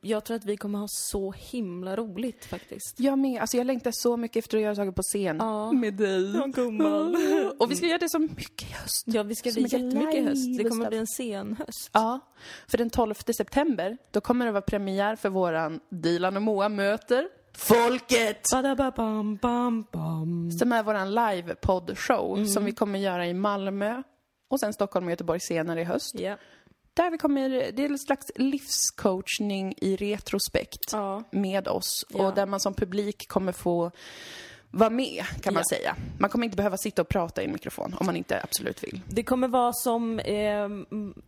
Jag tror att vi kommer ha så himla roligt faktiskt. jag med, alltså jag längtar så mycket efter att göra saker på scen. Ja. Med dig. Ja, gumman. <laughs> Och vi ska göra det så mycket i höst. Ja, vi ska Så bli mycket jättemycket i höst. Det kommer bli en sen höst. Ja, för den 12 september, då kommer det vara premiär för våran Dilan och Moa möter Folket! Badababam, bam, bam. Som är våran live-poddshow Mm. som vi kommer göra i Malmö och sen Stockholm och Göteborg senare i höst. Ja. Där vi kommer, det är en slags livscoachning i retrospekt Ja. med oss Ja. och där man som publik kommer få vara med, kan man Ja. säga. Man kommer inte behöva sitta och prata i en mikrofon om man inte absolut vill. Det kommer vara som eh,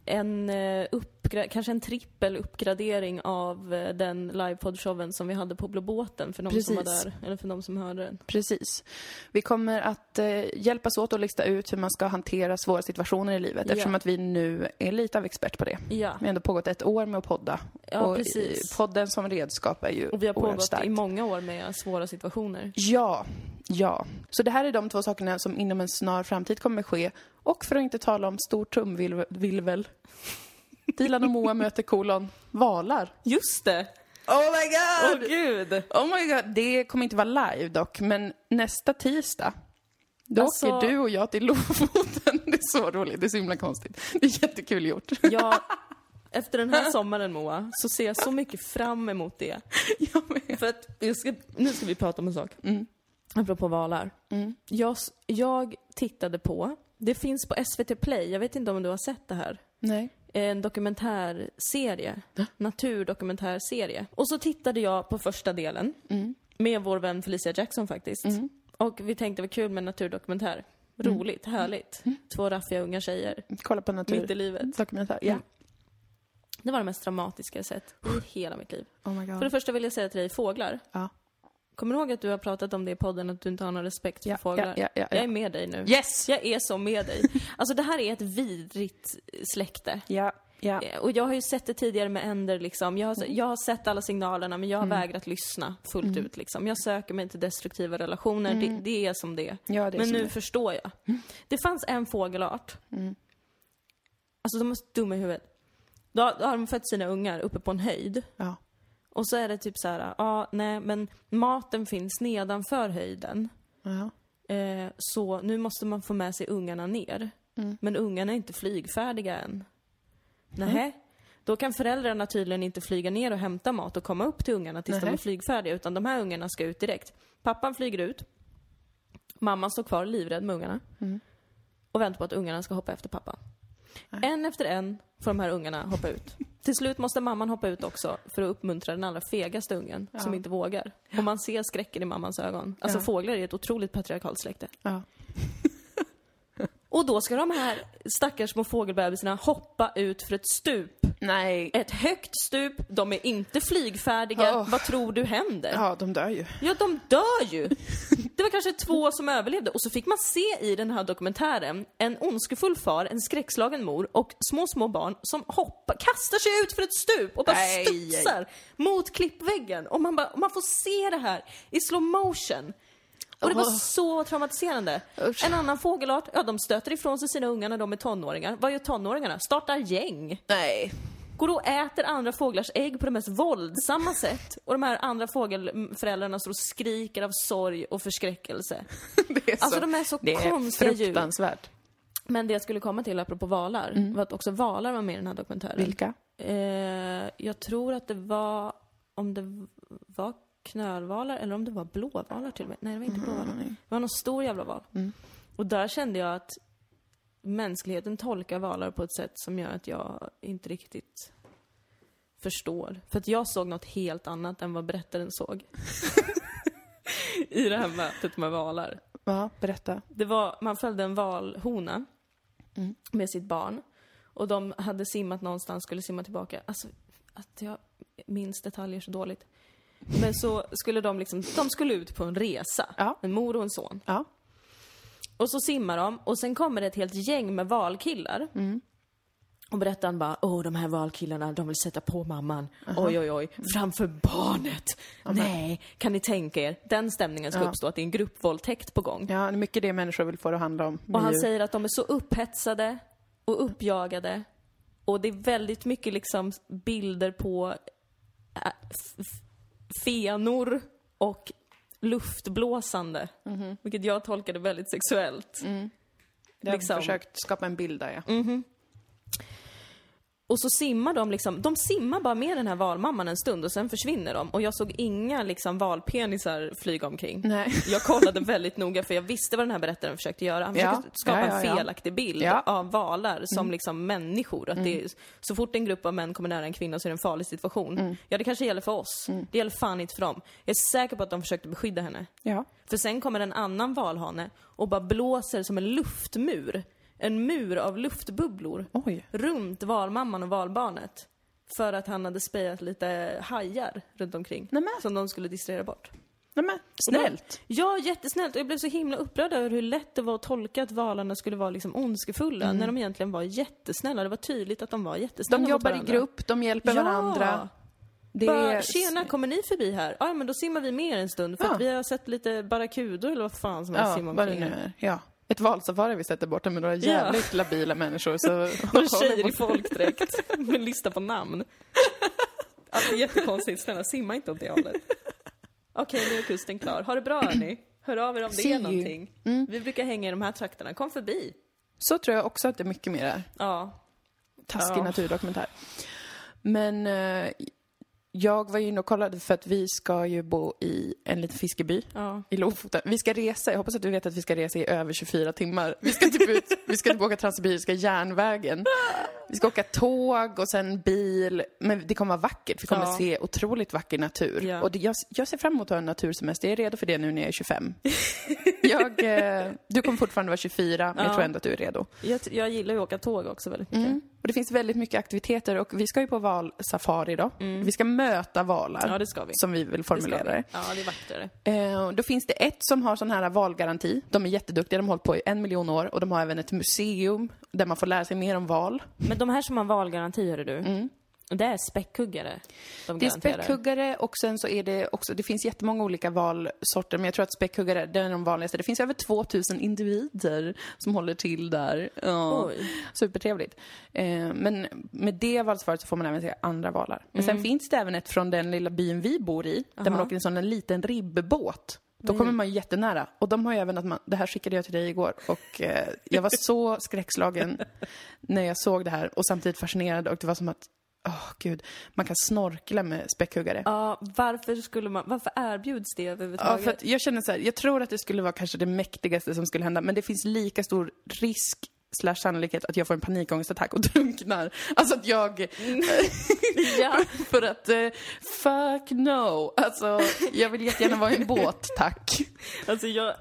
en eh, uppgra- kanske en trippel uppgradering av eh, den livepoddshowen som vi hade på Blå båten för de som var Precis. där, eller för de som hörde den. Precis. Vi kommer att eh, hjälpas åt att lista ut hur man ska hantera svåra situationer i livet Ja. eftersom att vi nu är lite av expert på det. Ja, Vi har ändå pågått ett år med att podda. Ja, och precis. podden som redskap är ju och vi har pågått starkt. i många år med svåra situationer. Ja, ja. Så det här är de två sakerna som inom en snar framtid kommer ske. Och för att inte tala om stor trumvirvel. Dilan och Moa möter kolon valar. Just det! Oh my Åh god! gud! Oh my god, det kommer inte vara live dock, men nästa tisdag då Alltså- åker du och jag till Lofoten. <laughs> Det är så roligt, det är så himla konstigt. Det är jättekul gjort. Ja, <laughs> efter den här sommaren Moa, så ser jag så mycket fram emot det. Jag med. För att, jag ska, nu ska vi prata om en sak. Mm. Apropå valar. Mm. Jag, jag tittade på, det finns på SVT Play, jag vet inte om du har sett det här. Nej. En dokumentärserie. Naturdokumentärserie. Och så tittade jag på första delen. Mm. Med vår vän Felicia Jackson faktiskt. Mm. Och vi tänkte var kul med en naturdokumentär. Roligt, härligt. Två raffiga unga tjejer. Kolla på Mitt i natur. livet. Dokumentär. Ja. Mm. Det var det mest dramatiska jag sett i hela mitt liv. Oh För det första vill jag säga till dig, fåglar. Ja. Kommer du ihåg att du har pratat om det i podden, att du inte har någon respekt för Ja, fåglar? ja, ja, ja, Jag ja. är med dig nu. Yes! Jag är så med dig. Alltså det här är ett vidrigt släkte. Ja, ja. Eh, Och jag har ju sett det tidigare med änder liksom. Jag har, jag har sett alla signalerna men jag har Mm. vägrat lyssna fullt ut liksom. Jag söker mig till destruktiva relationer, det, det är som det. Ja, det är Men nu det. Mm. förstår jag. Det fanns en fågelart. Alltså de är så dumma i huvudet. Då har, då har de fött sina ungar uppe på en höjd. Ja. Och så är det typ så här, ja, nej, men maten finns nedanför höjden. Ja. Eh, så nu måste man få med sig ungarna ner. Mm. Men ungarna är inte flygfärdiga än. Nej. Då kan föräldrarna tydligen inte flyga ner och hämta mat och komma upp till ungarna tills de Nähä. är flygfärdiga, utan de här ungarna ska ut direkt. Pappan flyger ut. Mamman står kvar livrädd med ungarna. Mm. Och väntar på att ungarna ska hoppa efter pappan. En efter en får de här ungarna hoppa ut. Till slut måste mamman hoppa ut också för att uppmuntra den allra fegaste ungen som Ja. inte vågar. Och man ser skräcken i mammans ögon. Alltså Ja. fåglar är ett otroligt patriarkalt släkte. Ja. Och då ska de här stackars små fågelbebisarna hoppa ut för ett stup. Nej. Ett högt stup, de är inte flygfärdiga. Åh. Vad tror du händer? Ja, de dör ju. Ja, de dör ju! Det var kanske två som överlevde och så fick man se i den här dokumentären en ondskefull far, en skräckslagen mor och små, små barn som hoppar, kastar sig ut för ett stup och bara Nej. studsar mot klippväggen. Och man, bara, och man får se det här i slow motion. Och det var så traumatiserande. Usch. En annan fågelart, ja de stöter ifrån sig sina ungar när de är tonåringar. Vad gör tonåringarna? Startar gäng. Nej. Går och äter andra fåglars ägg på det mest våldsamma sätt. Och de här andra fågelföräldrarna står och skriker av sorg och förskräckelse. <laughs> Det är så, Alltså de är så det är konstiga djur. fruktansvärt. Men det jag skulle komma till apropå valar, var att också valar var med i den här dokumentären. Vilka? Eh, jag tror att det var, om det var knölvalar eller om det var blåvalar till och med. Nej, det var inte blåvalar. Det var någon stor jävla val. Och där kände jag att mänskligheten tolkar valar på ett sätt som gör att jag inte riktigt förstår. För att jag såg något helt annat än vad berättaren såg. <laughs> I det här mötet med valar. Ja, berätta. Det var, man följde en valhona med sitt barn. Och de hade simmat någonstans, skulle simma tillbaka. Alltså, att jag minns detaljer så dåligt. Men så skulle de liksom, de skulle ut på en resa. Ja. En mor och en son. Ja. Och så simmar de och sen kommer det ett helt gäng med valkillar. Och berättaren bara, åh de här valkillarna, de vill sätta på mamman. Oj, oj, oj. Framför barnet. Nej, kan ni tänka er? Den stämningen ska Ja. uppstå, att det är en gruppvåldtäkt på gång. Ja, det är mycket det människor vill få det att handla om. Och han säger att de är så upphetsade och uppjagade. Och det är väldigt mycket liksom bilder på äh, fenor och luftblåsande. Vilket jag tolkade väldigt sexuellt. Jag har liksom- försökt skapa en bild där, ja. Och så simmar de liksom, de simmar bara med den här valmamman en stund och sen försvinner de. Och jag såg inga liksom valpenisar flyga omkring. Nej. Jag kollade väldigt noga för jag visste vad den här berättaren försökte göra. Han Ja. försökte skapa Ja, ja, ja. en felaktig bild Ja. Mm. av valar som liksom människor. Att det är, så fort en grupp av män kommer nära en kvinna så är det en farlig situation. Mm. Ja, det kanske gäller för oss. Det gäller fan inte för dem. Jag är säker på att de försökte beskydda henne. Ja. För sen kommer en annan valhane och bara blåser som en luftmur. En mur av luftbubblor Oj. runt valmamman och valbarnet. För att han hade sprayat lite hajar runt omkring. Nämen. Som de skulle distrahera bort. Nej men, snällt. Ja, jättesnällt. Och jag blev så himla upprörd över hur lätt det var att tolka att valarna skulle vara liksom ondskefulla. När de egentligen var jättesnälla. Det var tydligt att de var jättesnälla De jobbar i grupp, de hjälper Ja. varandra. Det Bara, är... tjena, kommer ni förbi här? Ja, men då simmar vi med er en stund för att Ja. vi har sett lite barracuder eller vad fan som helst Ja, simma vad det omkring nu är. Ja. Ett valsafari vi sätter borta med några jävligt labila människor så... <laughs> Och tjejer i folkdräkt <laughs> med lista på namn. Allt är jättekonstigt. Snälla, simma inte åt det hållet. Okej, nu är kusten klar. Ha det bra hörni. Hör av er om det See är you. någonting. Vi brukar hänga i de här trakterna. Kom förbi. Så tror jag också att det är mycket mer är. Ja. Taskig Ja. naturdokumentär. Men eh, jag var inne och kollade för att vi ska ju bo i en liten fiskeby Ja. i Lofoten. Vi ska resa, jag hoppas att du vet att vi ska resa i över 24 timmar. Vi ska typ ut, vi ska typ åka Transsibiriska järnvägen. Vi ska åka tåg och sen bil. Men det kommer vara vackert, vi kommer Ja. se otroligt vacker natur. Ja. Och det, jag, jag ser fram emot att ha en natursemester, jag är redo för det nu när jag är 25. <laughs> jag, eh, du kommer fortfarande vara 24, men jag Ja. tror ändå att du är redo. Jag, jag gillar ju att åka tåg också väldigt mycket. Mm. Och det finns väldigt mycket aktiviteter och vi ska ju på valsafari då. Vi ska möta valar. Mm. Ja, det ska vi. Som vi vill formulera det. vi. Ja, det är vackrare. Eh, då finns det ett som har sån här valgaranti. De är jätteduktiga, de har hållit på i en miljon år och de har även ett museum där man får lära sig mer om val. Men de här som har valgaranti, hör du. Det är späckhuggare. De Mm. Det är späckhuggare och sen så är det också, det finns jättemånga olika valsorter men jag tror att späckhuggare, det är de vanligaste. Det finns över 2000 individer som håller till där. Ja. Oj. Supertrevligt. Eh, men med det valsvaret så får man även se andra valar. Men sen finns det även ett från den lilla byn vi bor i, där man åker i en sån en liten ribbåt. Då kommer man ju jättenära. Och de har ju även att man, det här skickade jag till dig igår och eh, jag var så <laughs> skräckslagen när jag såg det här och samtidigt fascinerad och det var som att, åh gud, man kan snorkla med späckhuggare. Ja, varför skulle man, varför erbjuds det Ja, överhuvudtaget? för att jag känner så här, jag tror att det skulle vara kanske det mäktigaste som skulle hända, men det finns lika stor risk slash sannolikhet att jag får en panikångestattack och <laughs> drunknar. Alltså att jag... <laughs> Ja. <laughs> för att, eh, fuck no. Alltså, jag vill jättegärna vara i en båt, tack. Alltså jag,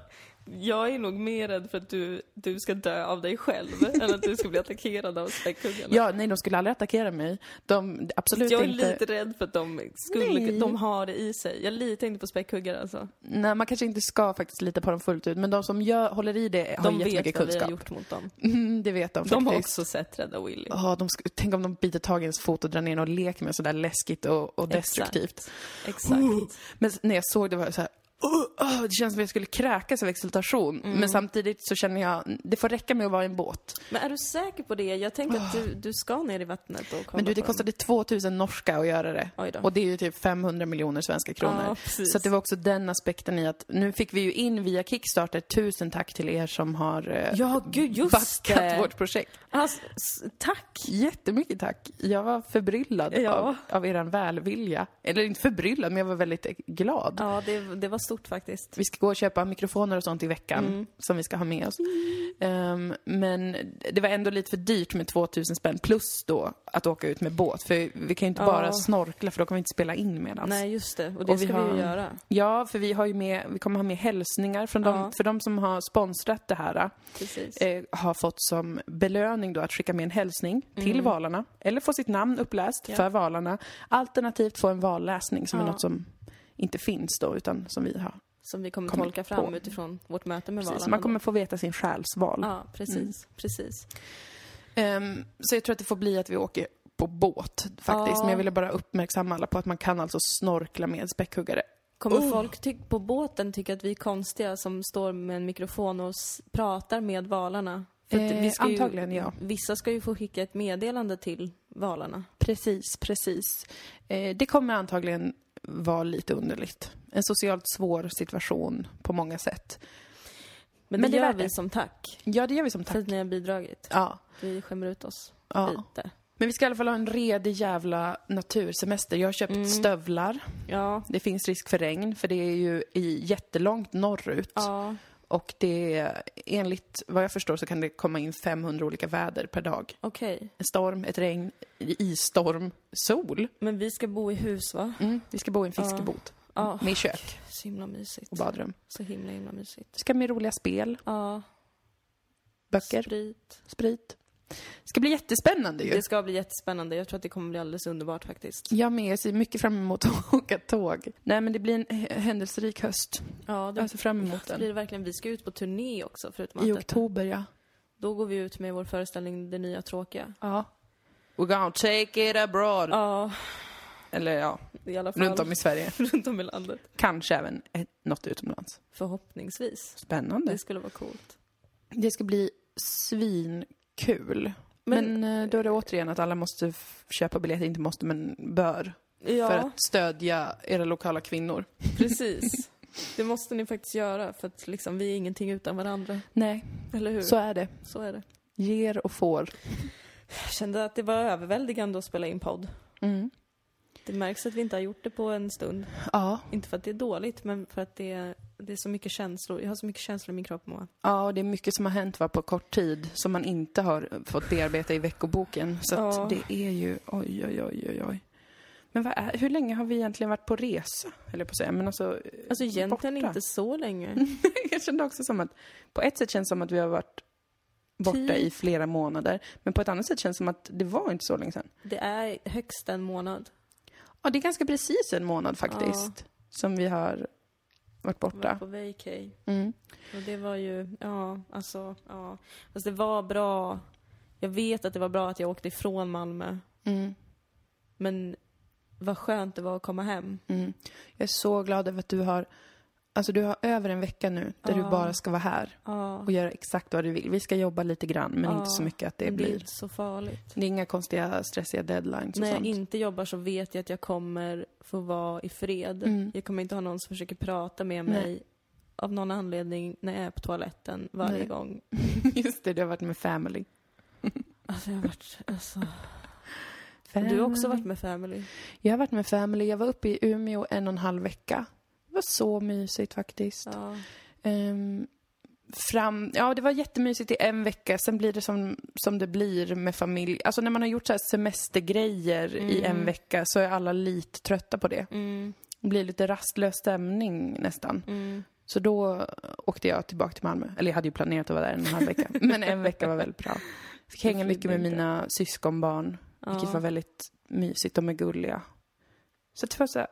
jag är nog mer rädd för att du, du ska dö av dig själv <laughs> än att du ska bli attackerad av späckhuggarna. Ja, nej, de skulle aldrig attackera mig. De, absolut jag är inte. lite rädd för att de skulle, Nej. de har det i sig. Jag litar inte på späckhuggare alltså. Nej, man kanske inte ska faktiskt lita på dem fullt ut, men de som gör, håller i det har De jättemycket vet vad vi kunskap. har gjort mot dem. Mm, det vet de, De har faktiskt. också sett Rädda Willy. Ja, de sk- tänk om de biter tag i ens fot och drar ner och leker med sådär läskigt och, och destruktivt. Exakt. Men s- när jag såg det var jag så här, "Åh, åh, det känns som att jag skulle kräkas av exultation. Mm. Men samtidigt så känner jag, det får räcka med att vara i en båt. Men är du säker på det? Jag tänker att du, du ska ner i vattnet och kolla Men du, det på kostade 2000 norska att göra det. Oj då. Och det är ju typ 500 miljoner svenska kronor. Ja, precis. så att det var också den aspekten i att, nu fick vi ju in via Kickstarter, tusen tack till er som har eh, Ja, gud, just backat det. vårt projekt. Alltså, tack! Jättemycket tack. Jag var förbryllad Ja. av, av er välvilja. Eller inte förbryllad, men jag var väldigt glad. Ja, det, det var stort faktiskt. Vi ska gå och köpa mikrofoner och sånt i veckan Mm. som vi ska ha med oss. Ehm, men det var ändå lite för dyrt med 2000 spänn plus då att åka ut med båt. För vi kan ju inte Ja. bara snorkla för då kommer vi inte spela in medans. Nej, just det. Och det Och vi ska vi har- ju göra. Ja, för vi har ju med, vi kommer ha med hälsningar från Ja. för de som har sponsrat det här. Eh, har fått som belöning då att skicka med en hälsning till Mm. valarna. Eller få sitt namn uppläst Ja. för valarna. Alternativt få en valläsning som är något som inte finns då utan som vi har. Som vi kommer tolka fram på. utifrån vårt möte med Precis, valarna. man kommer få veta sin själsval. Ja, precis. Precis. Ehm, så jag tror att det får bli att vi åker på båt faktiskt. Ja. Men jag ville bara uppmärksamma alla på att man kan alltså snorkla med späckhuggare. Kommer Oh. folk ty- på båten tycka att vi är konstiga som står med en mikrofon och s- pratar med valarna? Eh, vi ska antagligen, ju, ja. Vissa ska ju få skicka ett meddelande till valarna. Precis, precis. Eh, det kommer antagligen vara lite underligt. En socialt svår situation på många sätt. Men, Men det, det är gör vi det. som tack. Ja, det gör vi som För tack. att ni har bidragit. Ja. Vi skämmer ut oss ja. lite. Men vi ska i alla fall ha en redig jävla natursemester. Jag har köpt Mm. stövlar. Ja. Det finns risk för regn, för det är ju i jättelångt norrut. Ja. Och det, enligt vad jag förstår så kan det komma in 500 olika väder per dag. Okej. En storm, ett regn, isstorm, sol. Men vi ska bo i hus va? Mm. Vi ska bo i en fiskebod. Ja. Med kök Så himla mysigt. och badrum. Så himla himla mysigt. Det ska med roliga spel, Ja. böcker, Sprit. sprit. Det ska bli jättespännande ju. Det ska bli jättespännande. Jag tror att det kommer bli alldeles underbart faktiskt. Jag med, jag ser mycket fram emot att <laughs> åka tåg. Nej men det blir en händelserik höst. Ja, det Jag ser fram emot den. blir det verkligen. Vi ska ut på turné också förutom I detta. oktober ja. Då går vi ut med vår föreställning Det nya tråkiga. Ja. We're gonna take it abroad. Ja, Eller ja, i alla fall. runt om i Sverige. <laughs> runt om i landet. Kanske även ett- något utomlands. Förhoppningsvis. Spännande. Det skulle vara coolt. Det ska bli svinkul. Men, Men- eh, då är det återigen att alla måste köpa biljetter, inte måste men bör. Ja, För att stödja era lokala kvinnor. precis. <laughs> Det måste ni faktiskt göra för att liksom, vi är ingenting utan varandra. Nej, Eller hur? så är det. Så är det. Ger och får. Jag kände att det var överväldigande att spela in podd. Mm. Det märks att vi inte har gjort det på en stund. Ja. Inte för att det är dåligt, men för att det är, det är så mycket känslor. Jag har så mycket känslor i min kropp, Moa. ja, och det är mycket som har hänt va, på kort tid som man inte har fått bearbeta i veckoboken. Så Ja. att det är ju, oj, oj, oj, oj, oj. Men är, hur länge har vi egentligen varit på resa? Eller på att säga, men alltså... Alltså egentligen borta. inte så länge. <laughs> Jag kände också som att, på ett sätt känns det som att vi har varit borta Tio. i flera månader. Men på ett annat sätt känns det som att det var inte så länge sedan. Det är högst en månad. Ja, det är ganska precis en månad faktiskt. Som vi har varit Jag var borta. på vacay. Mm. Och det var ju, ja, alltså, ja. Fast det var bra. Jag vet att det var bra att jag åkte ifrån Malmö. Mm. Men vad skönt det var att komma hem. Mm. Jag är så glad över att du har, alltså du har över en vecka nu där du bara ska vara här och göra exakt vad du vill. Vi ska jobba lite grann, men inte så mycket att det det är blir. inte så farligt. Det är inga konstiga stressiga deadlines och När jag sånt. inte jobbar så vet jag att jag kommer få vara i fred. Mm. Jag kommer inte ha någon som försöker prata med Nej. mig av någon anledning när jag är på toaletten varje Nej. gång. <laughs> Just det, du har varit med family. <laughs> Alltså jag har varit, alltså. Du har också varit med family. Jag har varit med family. Jag var uppe i Umeå en och en halv vecka. Var så mysigt faktiskt. Ja. Ehm, fram, ja, det var jättemysigt i en vecka. Sen blir det som, som det blir med familj. Alltså när man har gjort så här semestergrejer i en Mm. vecka så är alla lite trötta på det. Mm, Det blir lite rastlös stämning nästan. mm. Så då åkte jag tillbaka till Malmö. Eller jag hade ju planerat att vara där en halv vecka. <laughs> Men en vecka var väldigt bra. Fick hänga mycket med mina syskonbarn. Vilket Ja. var väldigt mysigt. De är gulliga. Så det var så här,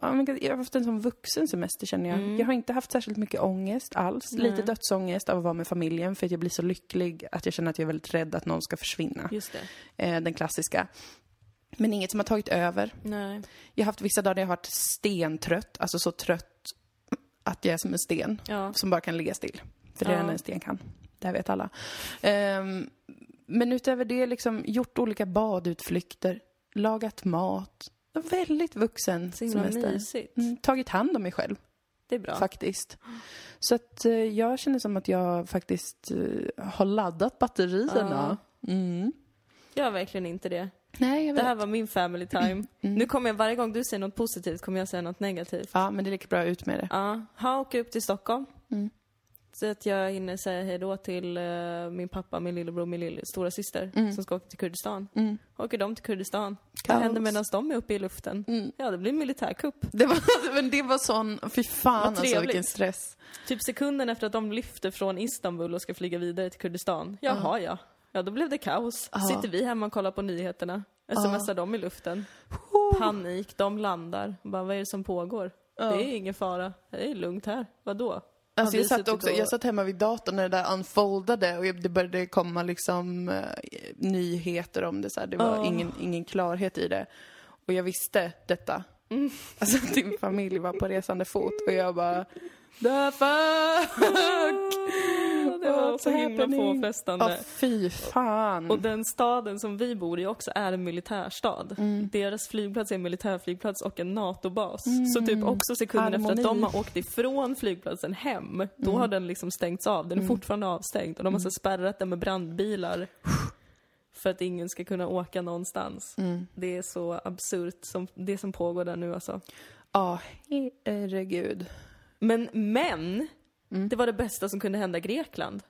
ja, men jag har haft en sån vuxen semester känner jag. Mm. Jag har inte haft särskilt mycket ångest alls. Nej. Lite dödsångest av att vara med familjen för att jag blir så lycklig att jag känner att jag är väldigt rädd att någon ska försvinna. Just. Eh, den klassiska. Men inget som har tagit över. Nej. Jag har haft vissa dagar där jag har varit stentrött, alltså så trött att jag är som en sten Ja. som bara kan ligga still. För det är Ja. en sten kan. Det här vet alla. Ehm, men utöver det liksom gjort olika badutflykter, lagat mat. Väldigt vuxen Så himla semester. mysigt. Mm, tagit hand om mig själv Det är bra. faktiskt. Så att eh, jag känner som att jag faktiskt eh, har laddat batterierna. Mm. Jag har verkligen inte det. Nej, jag Det vet. här var min family <clears throat> time. Mm. Nu kommer jag, varje gång du säger något positivt kommer jag säga något negativt. Ja, men det är lika bra ut med det. Ja, ha åker upp till Stockholm. Mm. Så att jag hinner säga hej då till eh, min pappa, min lillebror, min lill- stora syster Mm. som ska åka till Kurdistan. Mm. Åker de till Kurdistan? Vad händer medan de är uppe i luften? Mm. Ja, det blir en militärkupp. Det var, <laughs> men det var sån, fy fan Vad alltså vilken stress. Typ sekunden efter att de lyfter från Istanbul och ska flyga vidare till Kurdistan. Jaha, ja. Ja, då blev det kaos. Ja. Sitter vi hemma och kollar på nyheterna. Smsar dem i luften. Panik, de landar. Bara, vad är det som pågår? Det är ingen fara. Det är lugnt här. Vadå? Alltså jag, satt också, jag satt hemma vid datorn när det där unfoldade och det började komma liksom eh, nyheter om det. Så här. Det var Ja. ingen, ingen klarhet i det. Och jag visste detta. Alltså att <laughs> din familj var på resande fot och jag bara The fuck! <laughs> Det var så himla påfrestande. Ja, fy fan. Och den staden som vi bor i också är en militärstad. Mm. Deras flygplats är en militärflygplats och en NATO-bas. Så typ också sekunden efter att Mm. Harmoni. de har åkt ifrån flygplatsen hem, då Mm. har den liksom stängts av. Den är fortfarande avstängd och de har så spärrat den med brandbilar. För att ingen ska kunna åka någonstans. Mm. Det är så absurt, som, det som pågår där nu alltså. Ja, herregud. Men, men! Mm. Det var det bästa som kunde hända Grekland.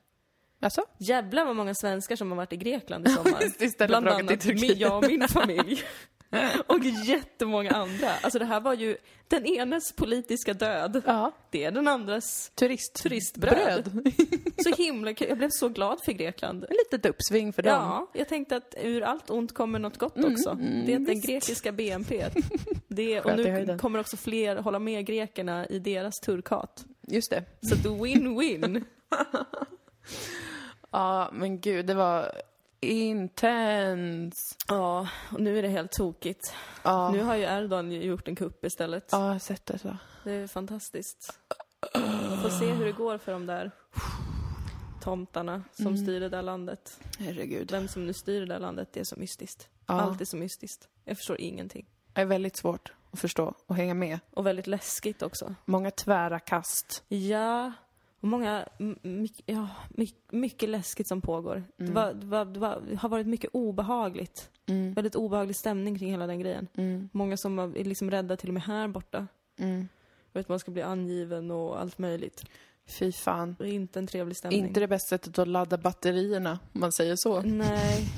Alltså? Jävlar vad många svenskar som har varit i Grekland i <laughs> sommar. Just det, istället Bland annat jag och min <laughs> familj. <laughs> och jättemånga andra. Alltså det här var ju den enes politiska död. Ja. Det är den andras Turist. turistbröd. Bröd. <laughs> Så himla kul. Jag blev så glad för Grekland. Ett litet uppsving för dem. Ja, jag tänkte att ur allt ont kommer något gott också. det är den grekiska BNP. <laughs> Det, och nu kommer också fler hålla med grekerna i deras turkat. Just det. Så win-win. Ja, men gud, det var intens. Ja, och nu är det helt tokigt. Ja, Nu har ju Erdogan gjort en kupp istället. ja jag har sett det. Så. Det är fantastiskt. Får se hur det går för de där tomtarna som Mm. styr det där landet. Herregud. Vem som nu styr det där landet, det är så mystiskt. Ja. Allt är så mystiskt. Jag förstår ingenting. Det är väldigt svårt att förstå och hänga med. Och väldigt läskigt också. Många tvära kast. Ja, och många, mycket, ja, mycket, mycket läskigt som pågår. Det, var, det, var, det, var, det har varit mycket obehagligt. Mm. Väldigt obehaglig stämning kring hela den grejen. Mm. Många som är liksom rädda till och med här borta. Mm. För att man ska bli angiven och allt möjligt. Fy fan. Det är inte en trevlig stämning. Inte det bästa sättet att ladda batterierna, om man säger så. Nej.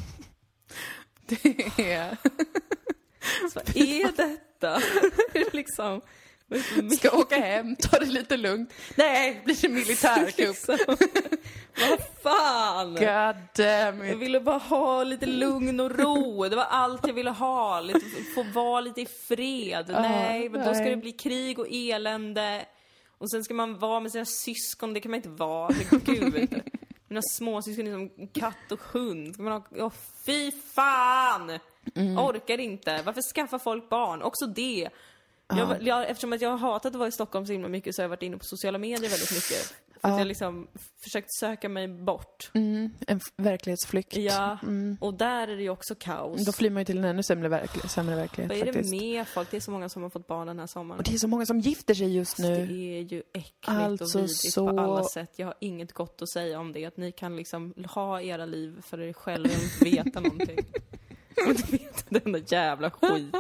<laughs> Det är... Så vad är detta? <laughs> Liksom... <laughs> Ska åka hem, ta det lite lugnt. Nej, blir det militärkupp. <laughs> Vad fan! God damn Jag it. ville bara ha lite lugn och ro. Det var allt jag ville ha. Lite, få vara lite i fred. nej, men då ska det bli krig och elände. Och sen ska man vara med sina syskon. Det kan man inte vara. <laughs> Gud. Mina småsyskon är som katt och hund. Ska man ha... Åh, fy fan! Orkar inte. Varför skaffar folk barn? Också det. Jag, jag, eftersom att jag har hatat att vara i Stockholm så himla mycket så har jag varit inne på sociala medier väldigt mycket. För att jag liksom försökt söka mig bort. Mm, en verklighetsflykt. Ja, och där är det ju också kaos. Då flyr man ju till en ännu sämre, verkl- sämre verklighet Vad är det faktiskt. med folk? Det är så många som har fått barn den här sommaren. Och det är så många som gifter sig just Det nu. är ju äckligt Alltså och vidrigt så- på alla sätt. Jag har inget gott att säga om det. Att ni kan liksom ha era liv för er själva och inte veta någonting. Och <laughs> inte veta den där jävla skit.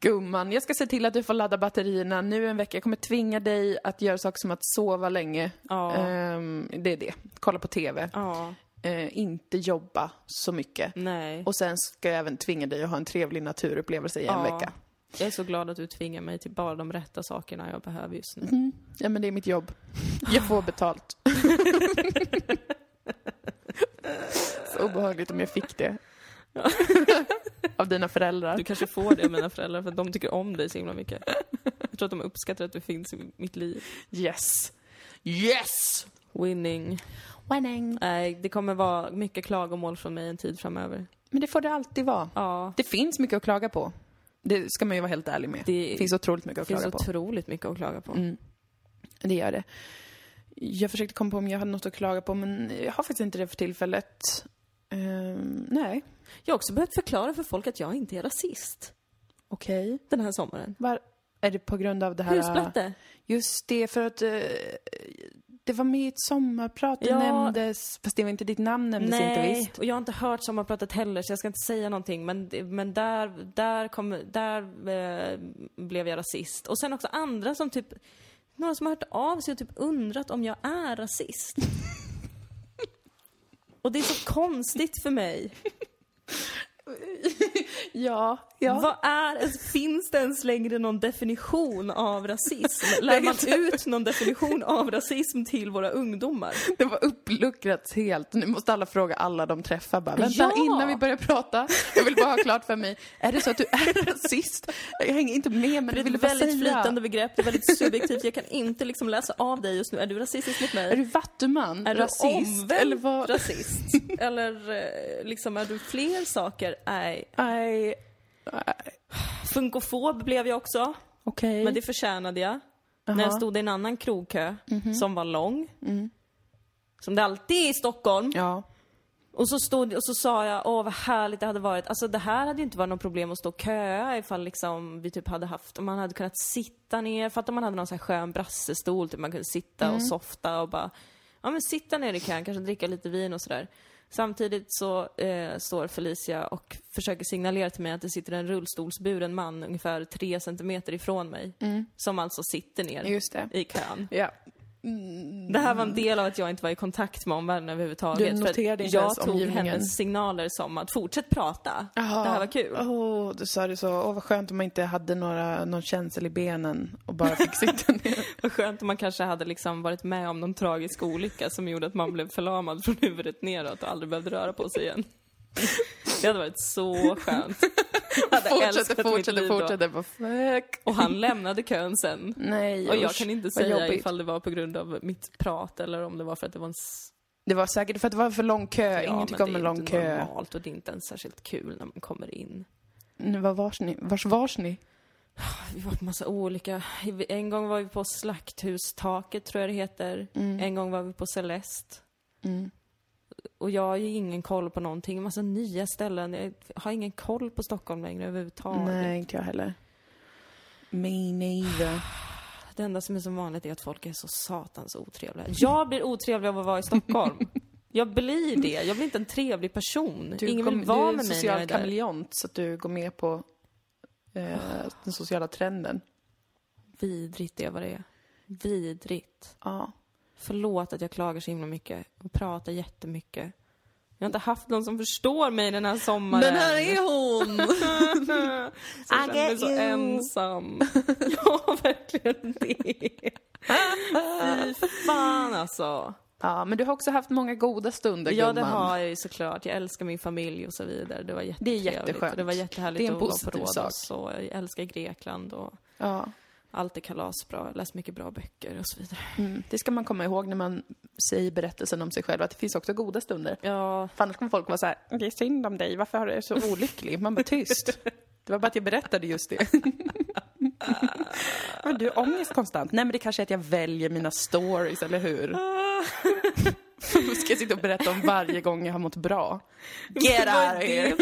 Gumman, jag ska se till att du får ladda batterierna nu en vecka. Jag kommer tvinga dig att göra saker som att sova länge. Ja. Ehm, det är det. Kolla på TV. Ja, Eh, inte jobba så mycket. nej. Och sen ska jag även tvinga dig att ha en trevlig naturupplevelse i en Ja. vecka. Jag är så glad att du tvingar mig till bara de rätta sakerna jag behöver just nu. Mm. Ja, men det är mitt jobb. Jag får betalt. <laughs> så obehagligt om jag fick det. <laughs> Av dina föräldrar. Du kanske får det av mina föräldrar för att de tycker om dig så himla mycket. Jag tror att de uppskattar att du finns i mitt liv. Yes! Yes! Winning. Winning. Nej, det kommer vara mycket klagomål från mig en tid framöver. Men det får det alltid vara. Ja, Det finns mycket att klaga på. Det ska man ju vara helt ärlig med. Det- Det finns otroligt mycket det att finns klaga på. otroligt mycket att klaga på. Mm. Det gör det. Jag försökte komma på om jag hade något att klaga på, men jag har faktiskt inte det för tillfället. Ehm, nej. Jag har också behövt förklara för folk att jag inte är rasist Okej. den här sommaren. Var Är det på grund av det här... Husplatte. Just det, för att eh, det var med i ett sommarprat, det Ja. nämndes, fast det var inte ditt namn nämndes inte Nej, visst. och jag har inte hört sommarpratet heller så jag ska inte säga någonting. Men, men där, där, kom, där eh, blev jag rasist. Och sen också andra som typ, några som har hört av sig och typ undrat om jag är rasist. <laughs> och det är så konstigt för mig. <laughs> <laughs> Ja, ja. Vad är, finns det ens längre någon definition av rasism? <laughs> Lär man ut någon definition av rasism till våra ungdomar? Det var uppluckrat helt. Nu måste alla fråga alla de träffar bara, vänta Ja. innan vi börjar prata. Jag vill bara ha klart för mig, är det så att du är <laughs> rasist? Jag hänger inte med men Det det är vill ett bara väldigt säga. flytande begrepp, det är väldigt subjektivt. Jag kan inte liksom läsa av dig just nu. Är du rasistisk mot mig? Är du vattuman? Är du rasist? Eller vad? rasist? Eller eh, liksom, är du fler saker? Nej. Nej, Funkofob blev jag också, okej. men det förtjänade jag. När jag stod i en annan krogkö som var lång. Som det alltid är i Stockholm. Ja. Och så, stod, och så sa jag, åh vad härligt det hade varit. Alltså det här hade ju inte varit något problem att stå och köa ifall liksom vi typ hade haft, om man hade kunnat sitta ner, för att om man hade någon sån här skön brassestol, typ man kunde sitta och softa och bara, ja men sitta ner i kön, kanske dricka lite vin och sådär. Samtidigt så eh, står Felicia och försöker signalera till mig att det sitter en rullstolsburen man ungefär tre centimeter ifrån mig. Som alltså sitter ner i kön. Ja. Det här var en del av att jag inte var i kontakt med omvärlden överhuvudtaget. Du noterade inte jag tog omgivningen. hennes signaler som att fortsätt prata. Det här var kul. Åh, du sa det så. Åh, vad skönt om man inte hade några, någon känsel i benen och bara fick <laughs> sitta ner. Vad skönt om man kanske hade liksom varit med om någon tragisk olycka som gjorde att man blev förlamad från huvudet neråt och aldrig behövde röra på sig igen. Det hade varit så skönt. <laughs> Fortsätter, fortsätter, fortsätter. Bara, fuck. Och han lämnade kön sen. Nej, Och jag usch, kan inte säga jobbigt. ifall det var på grund av mitt prat eller om det var för att det var en... Det var säkert för att det var för lång kö. Ingen men tycker om det en är lång inte kö. normalt och det är inte ens särskilt kul när man kommer in. Nu, var vars ni? Vars vars ni? <sighs> Vi var på massa olika. En gång var vi på Slakthustaket, tror jag det heter. En gång var vi på Celeste. Mm. Och jag har ju ingen koll på någonting. Massa nya ställen. Jag har ingen koll på Stockholm längre överhuvudtaget. Nej, inte jag heller. Me neither. <sighs> Det enda som är som vanligt är att folk är så satans otrevliga. Jag blir otrevlig av att vara i Stockholm. <laughs> Jag blir det. Jag blir inte en trevlig person. Du, Ingen kom, vill vara du med mig social jag är där. kameleont så att du går med på eh, den sociala trenden. Vidrigt det är vad det är. Vidrigt. Ja. Förlåt att jag klagar så himla mycket och pratar jättemycket. Jag har inte haft någon som förstår mig den här sommaren. Den här är hon! <laughs> Så jag känner mig så ensam. <laughs> ja, verkligen det. Fy fan alltså. Ja, men du har också haft många goda stunder, Ja, det gumman. har jag ju såklart. Jag älskar min familj och så vidare. Det var Det är jättetrevligt. jätteskönt. Och Det var jättehärligt Det är en att vara positiv på sak. Rhodos och jag älskar Grekland och Ja. Allt är kalasbra. Har läst mycket bra böcker och så vidare. Mm. Det ska man komma ihåg när man säger berättelsen om sig själv, att det finns också goda stunder. Ja, För annars kommer folk vara så här, det är synd om dig, varför är du så olycklig? Man bara tyst. Det var bara att jag berättade just det. <laughs> Men du har ångest konstant. Nej men det kanske är att jag väljer mina stories, eller hur? <laughs> Ska jag sitta och berätta om varje gång jag har mått bra. Get out of here!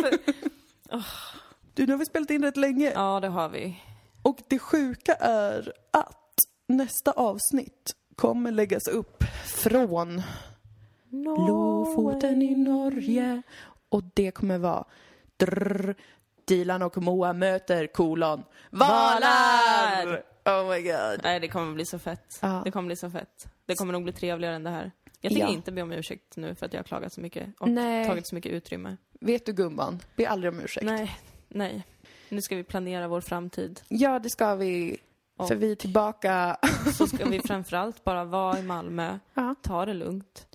<laughs> Du, nu har vi spelat in rätt länge. Ja, det har vi. Och det sjuka är att nästa avsnitt kommer läggas upp från Lofoten i Norge. Och det kommer vara drrr, Dilan och Moa möter kolon valar! Oh my god. Nej, det kommer bli så fett. Ja. Det kommer bli så fett. Det kommer nog bli trevligare än det här. Jag tänker Ja. inte be om ursäkt nu för att jag har klagat så mycket och Nej. tagit så mycket utrymme. Vet du gumman, be aldrig om ursäkt. Nej, nej. Nu ska vi planera vår framtid. Ja, det ska vi. Och- För vi är tillbaka. Så ska vi framförallt bara vara i Malmö, Ja, ta det lugnt,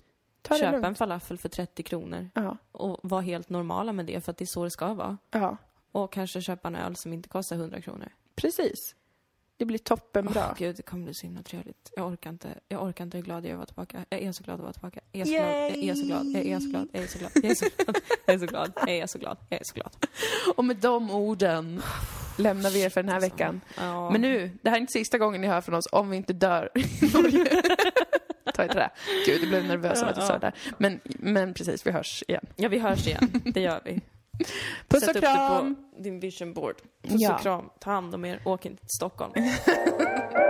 ta det köpa lugnt. en falafel för 30 kronor Ja, och vara helt normala med det för att det är så det ska vara. ja, Och kanske köpa en öl som inte kostar 100 kronor. precis. Det blir toppenbra. Åh, gud, det kommer bli så himla trevligt. Jag orkar inte, jag orkar inte hur glad jag är att vara tillbaka. Jag är så glad att vara tillbaka. Jag är så glad, jag är så glad, jag är så glad, jag är så glad, jag är så glad, jag är så glad, jag är så glad, jag är så glad. Och med de orden lämnar vi er för den här veckan. Ja. Men nu, det här är inte sista gången ni hör från oss om vi inte dör i Norge. Ta i trä. Gud, jag blev nervös av att jag sa det där. Men, men precis, vi hörs igen. Ja, vi hörs igen. Det gör vi. <laughs> Puss Sätt och upp det kram! på din vision board. Puss Ja. och kram. Ta hand om er. Åk inte till Stockholm. <laughs>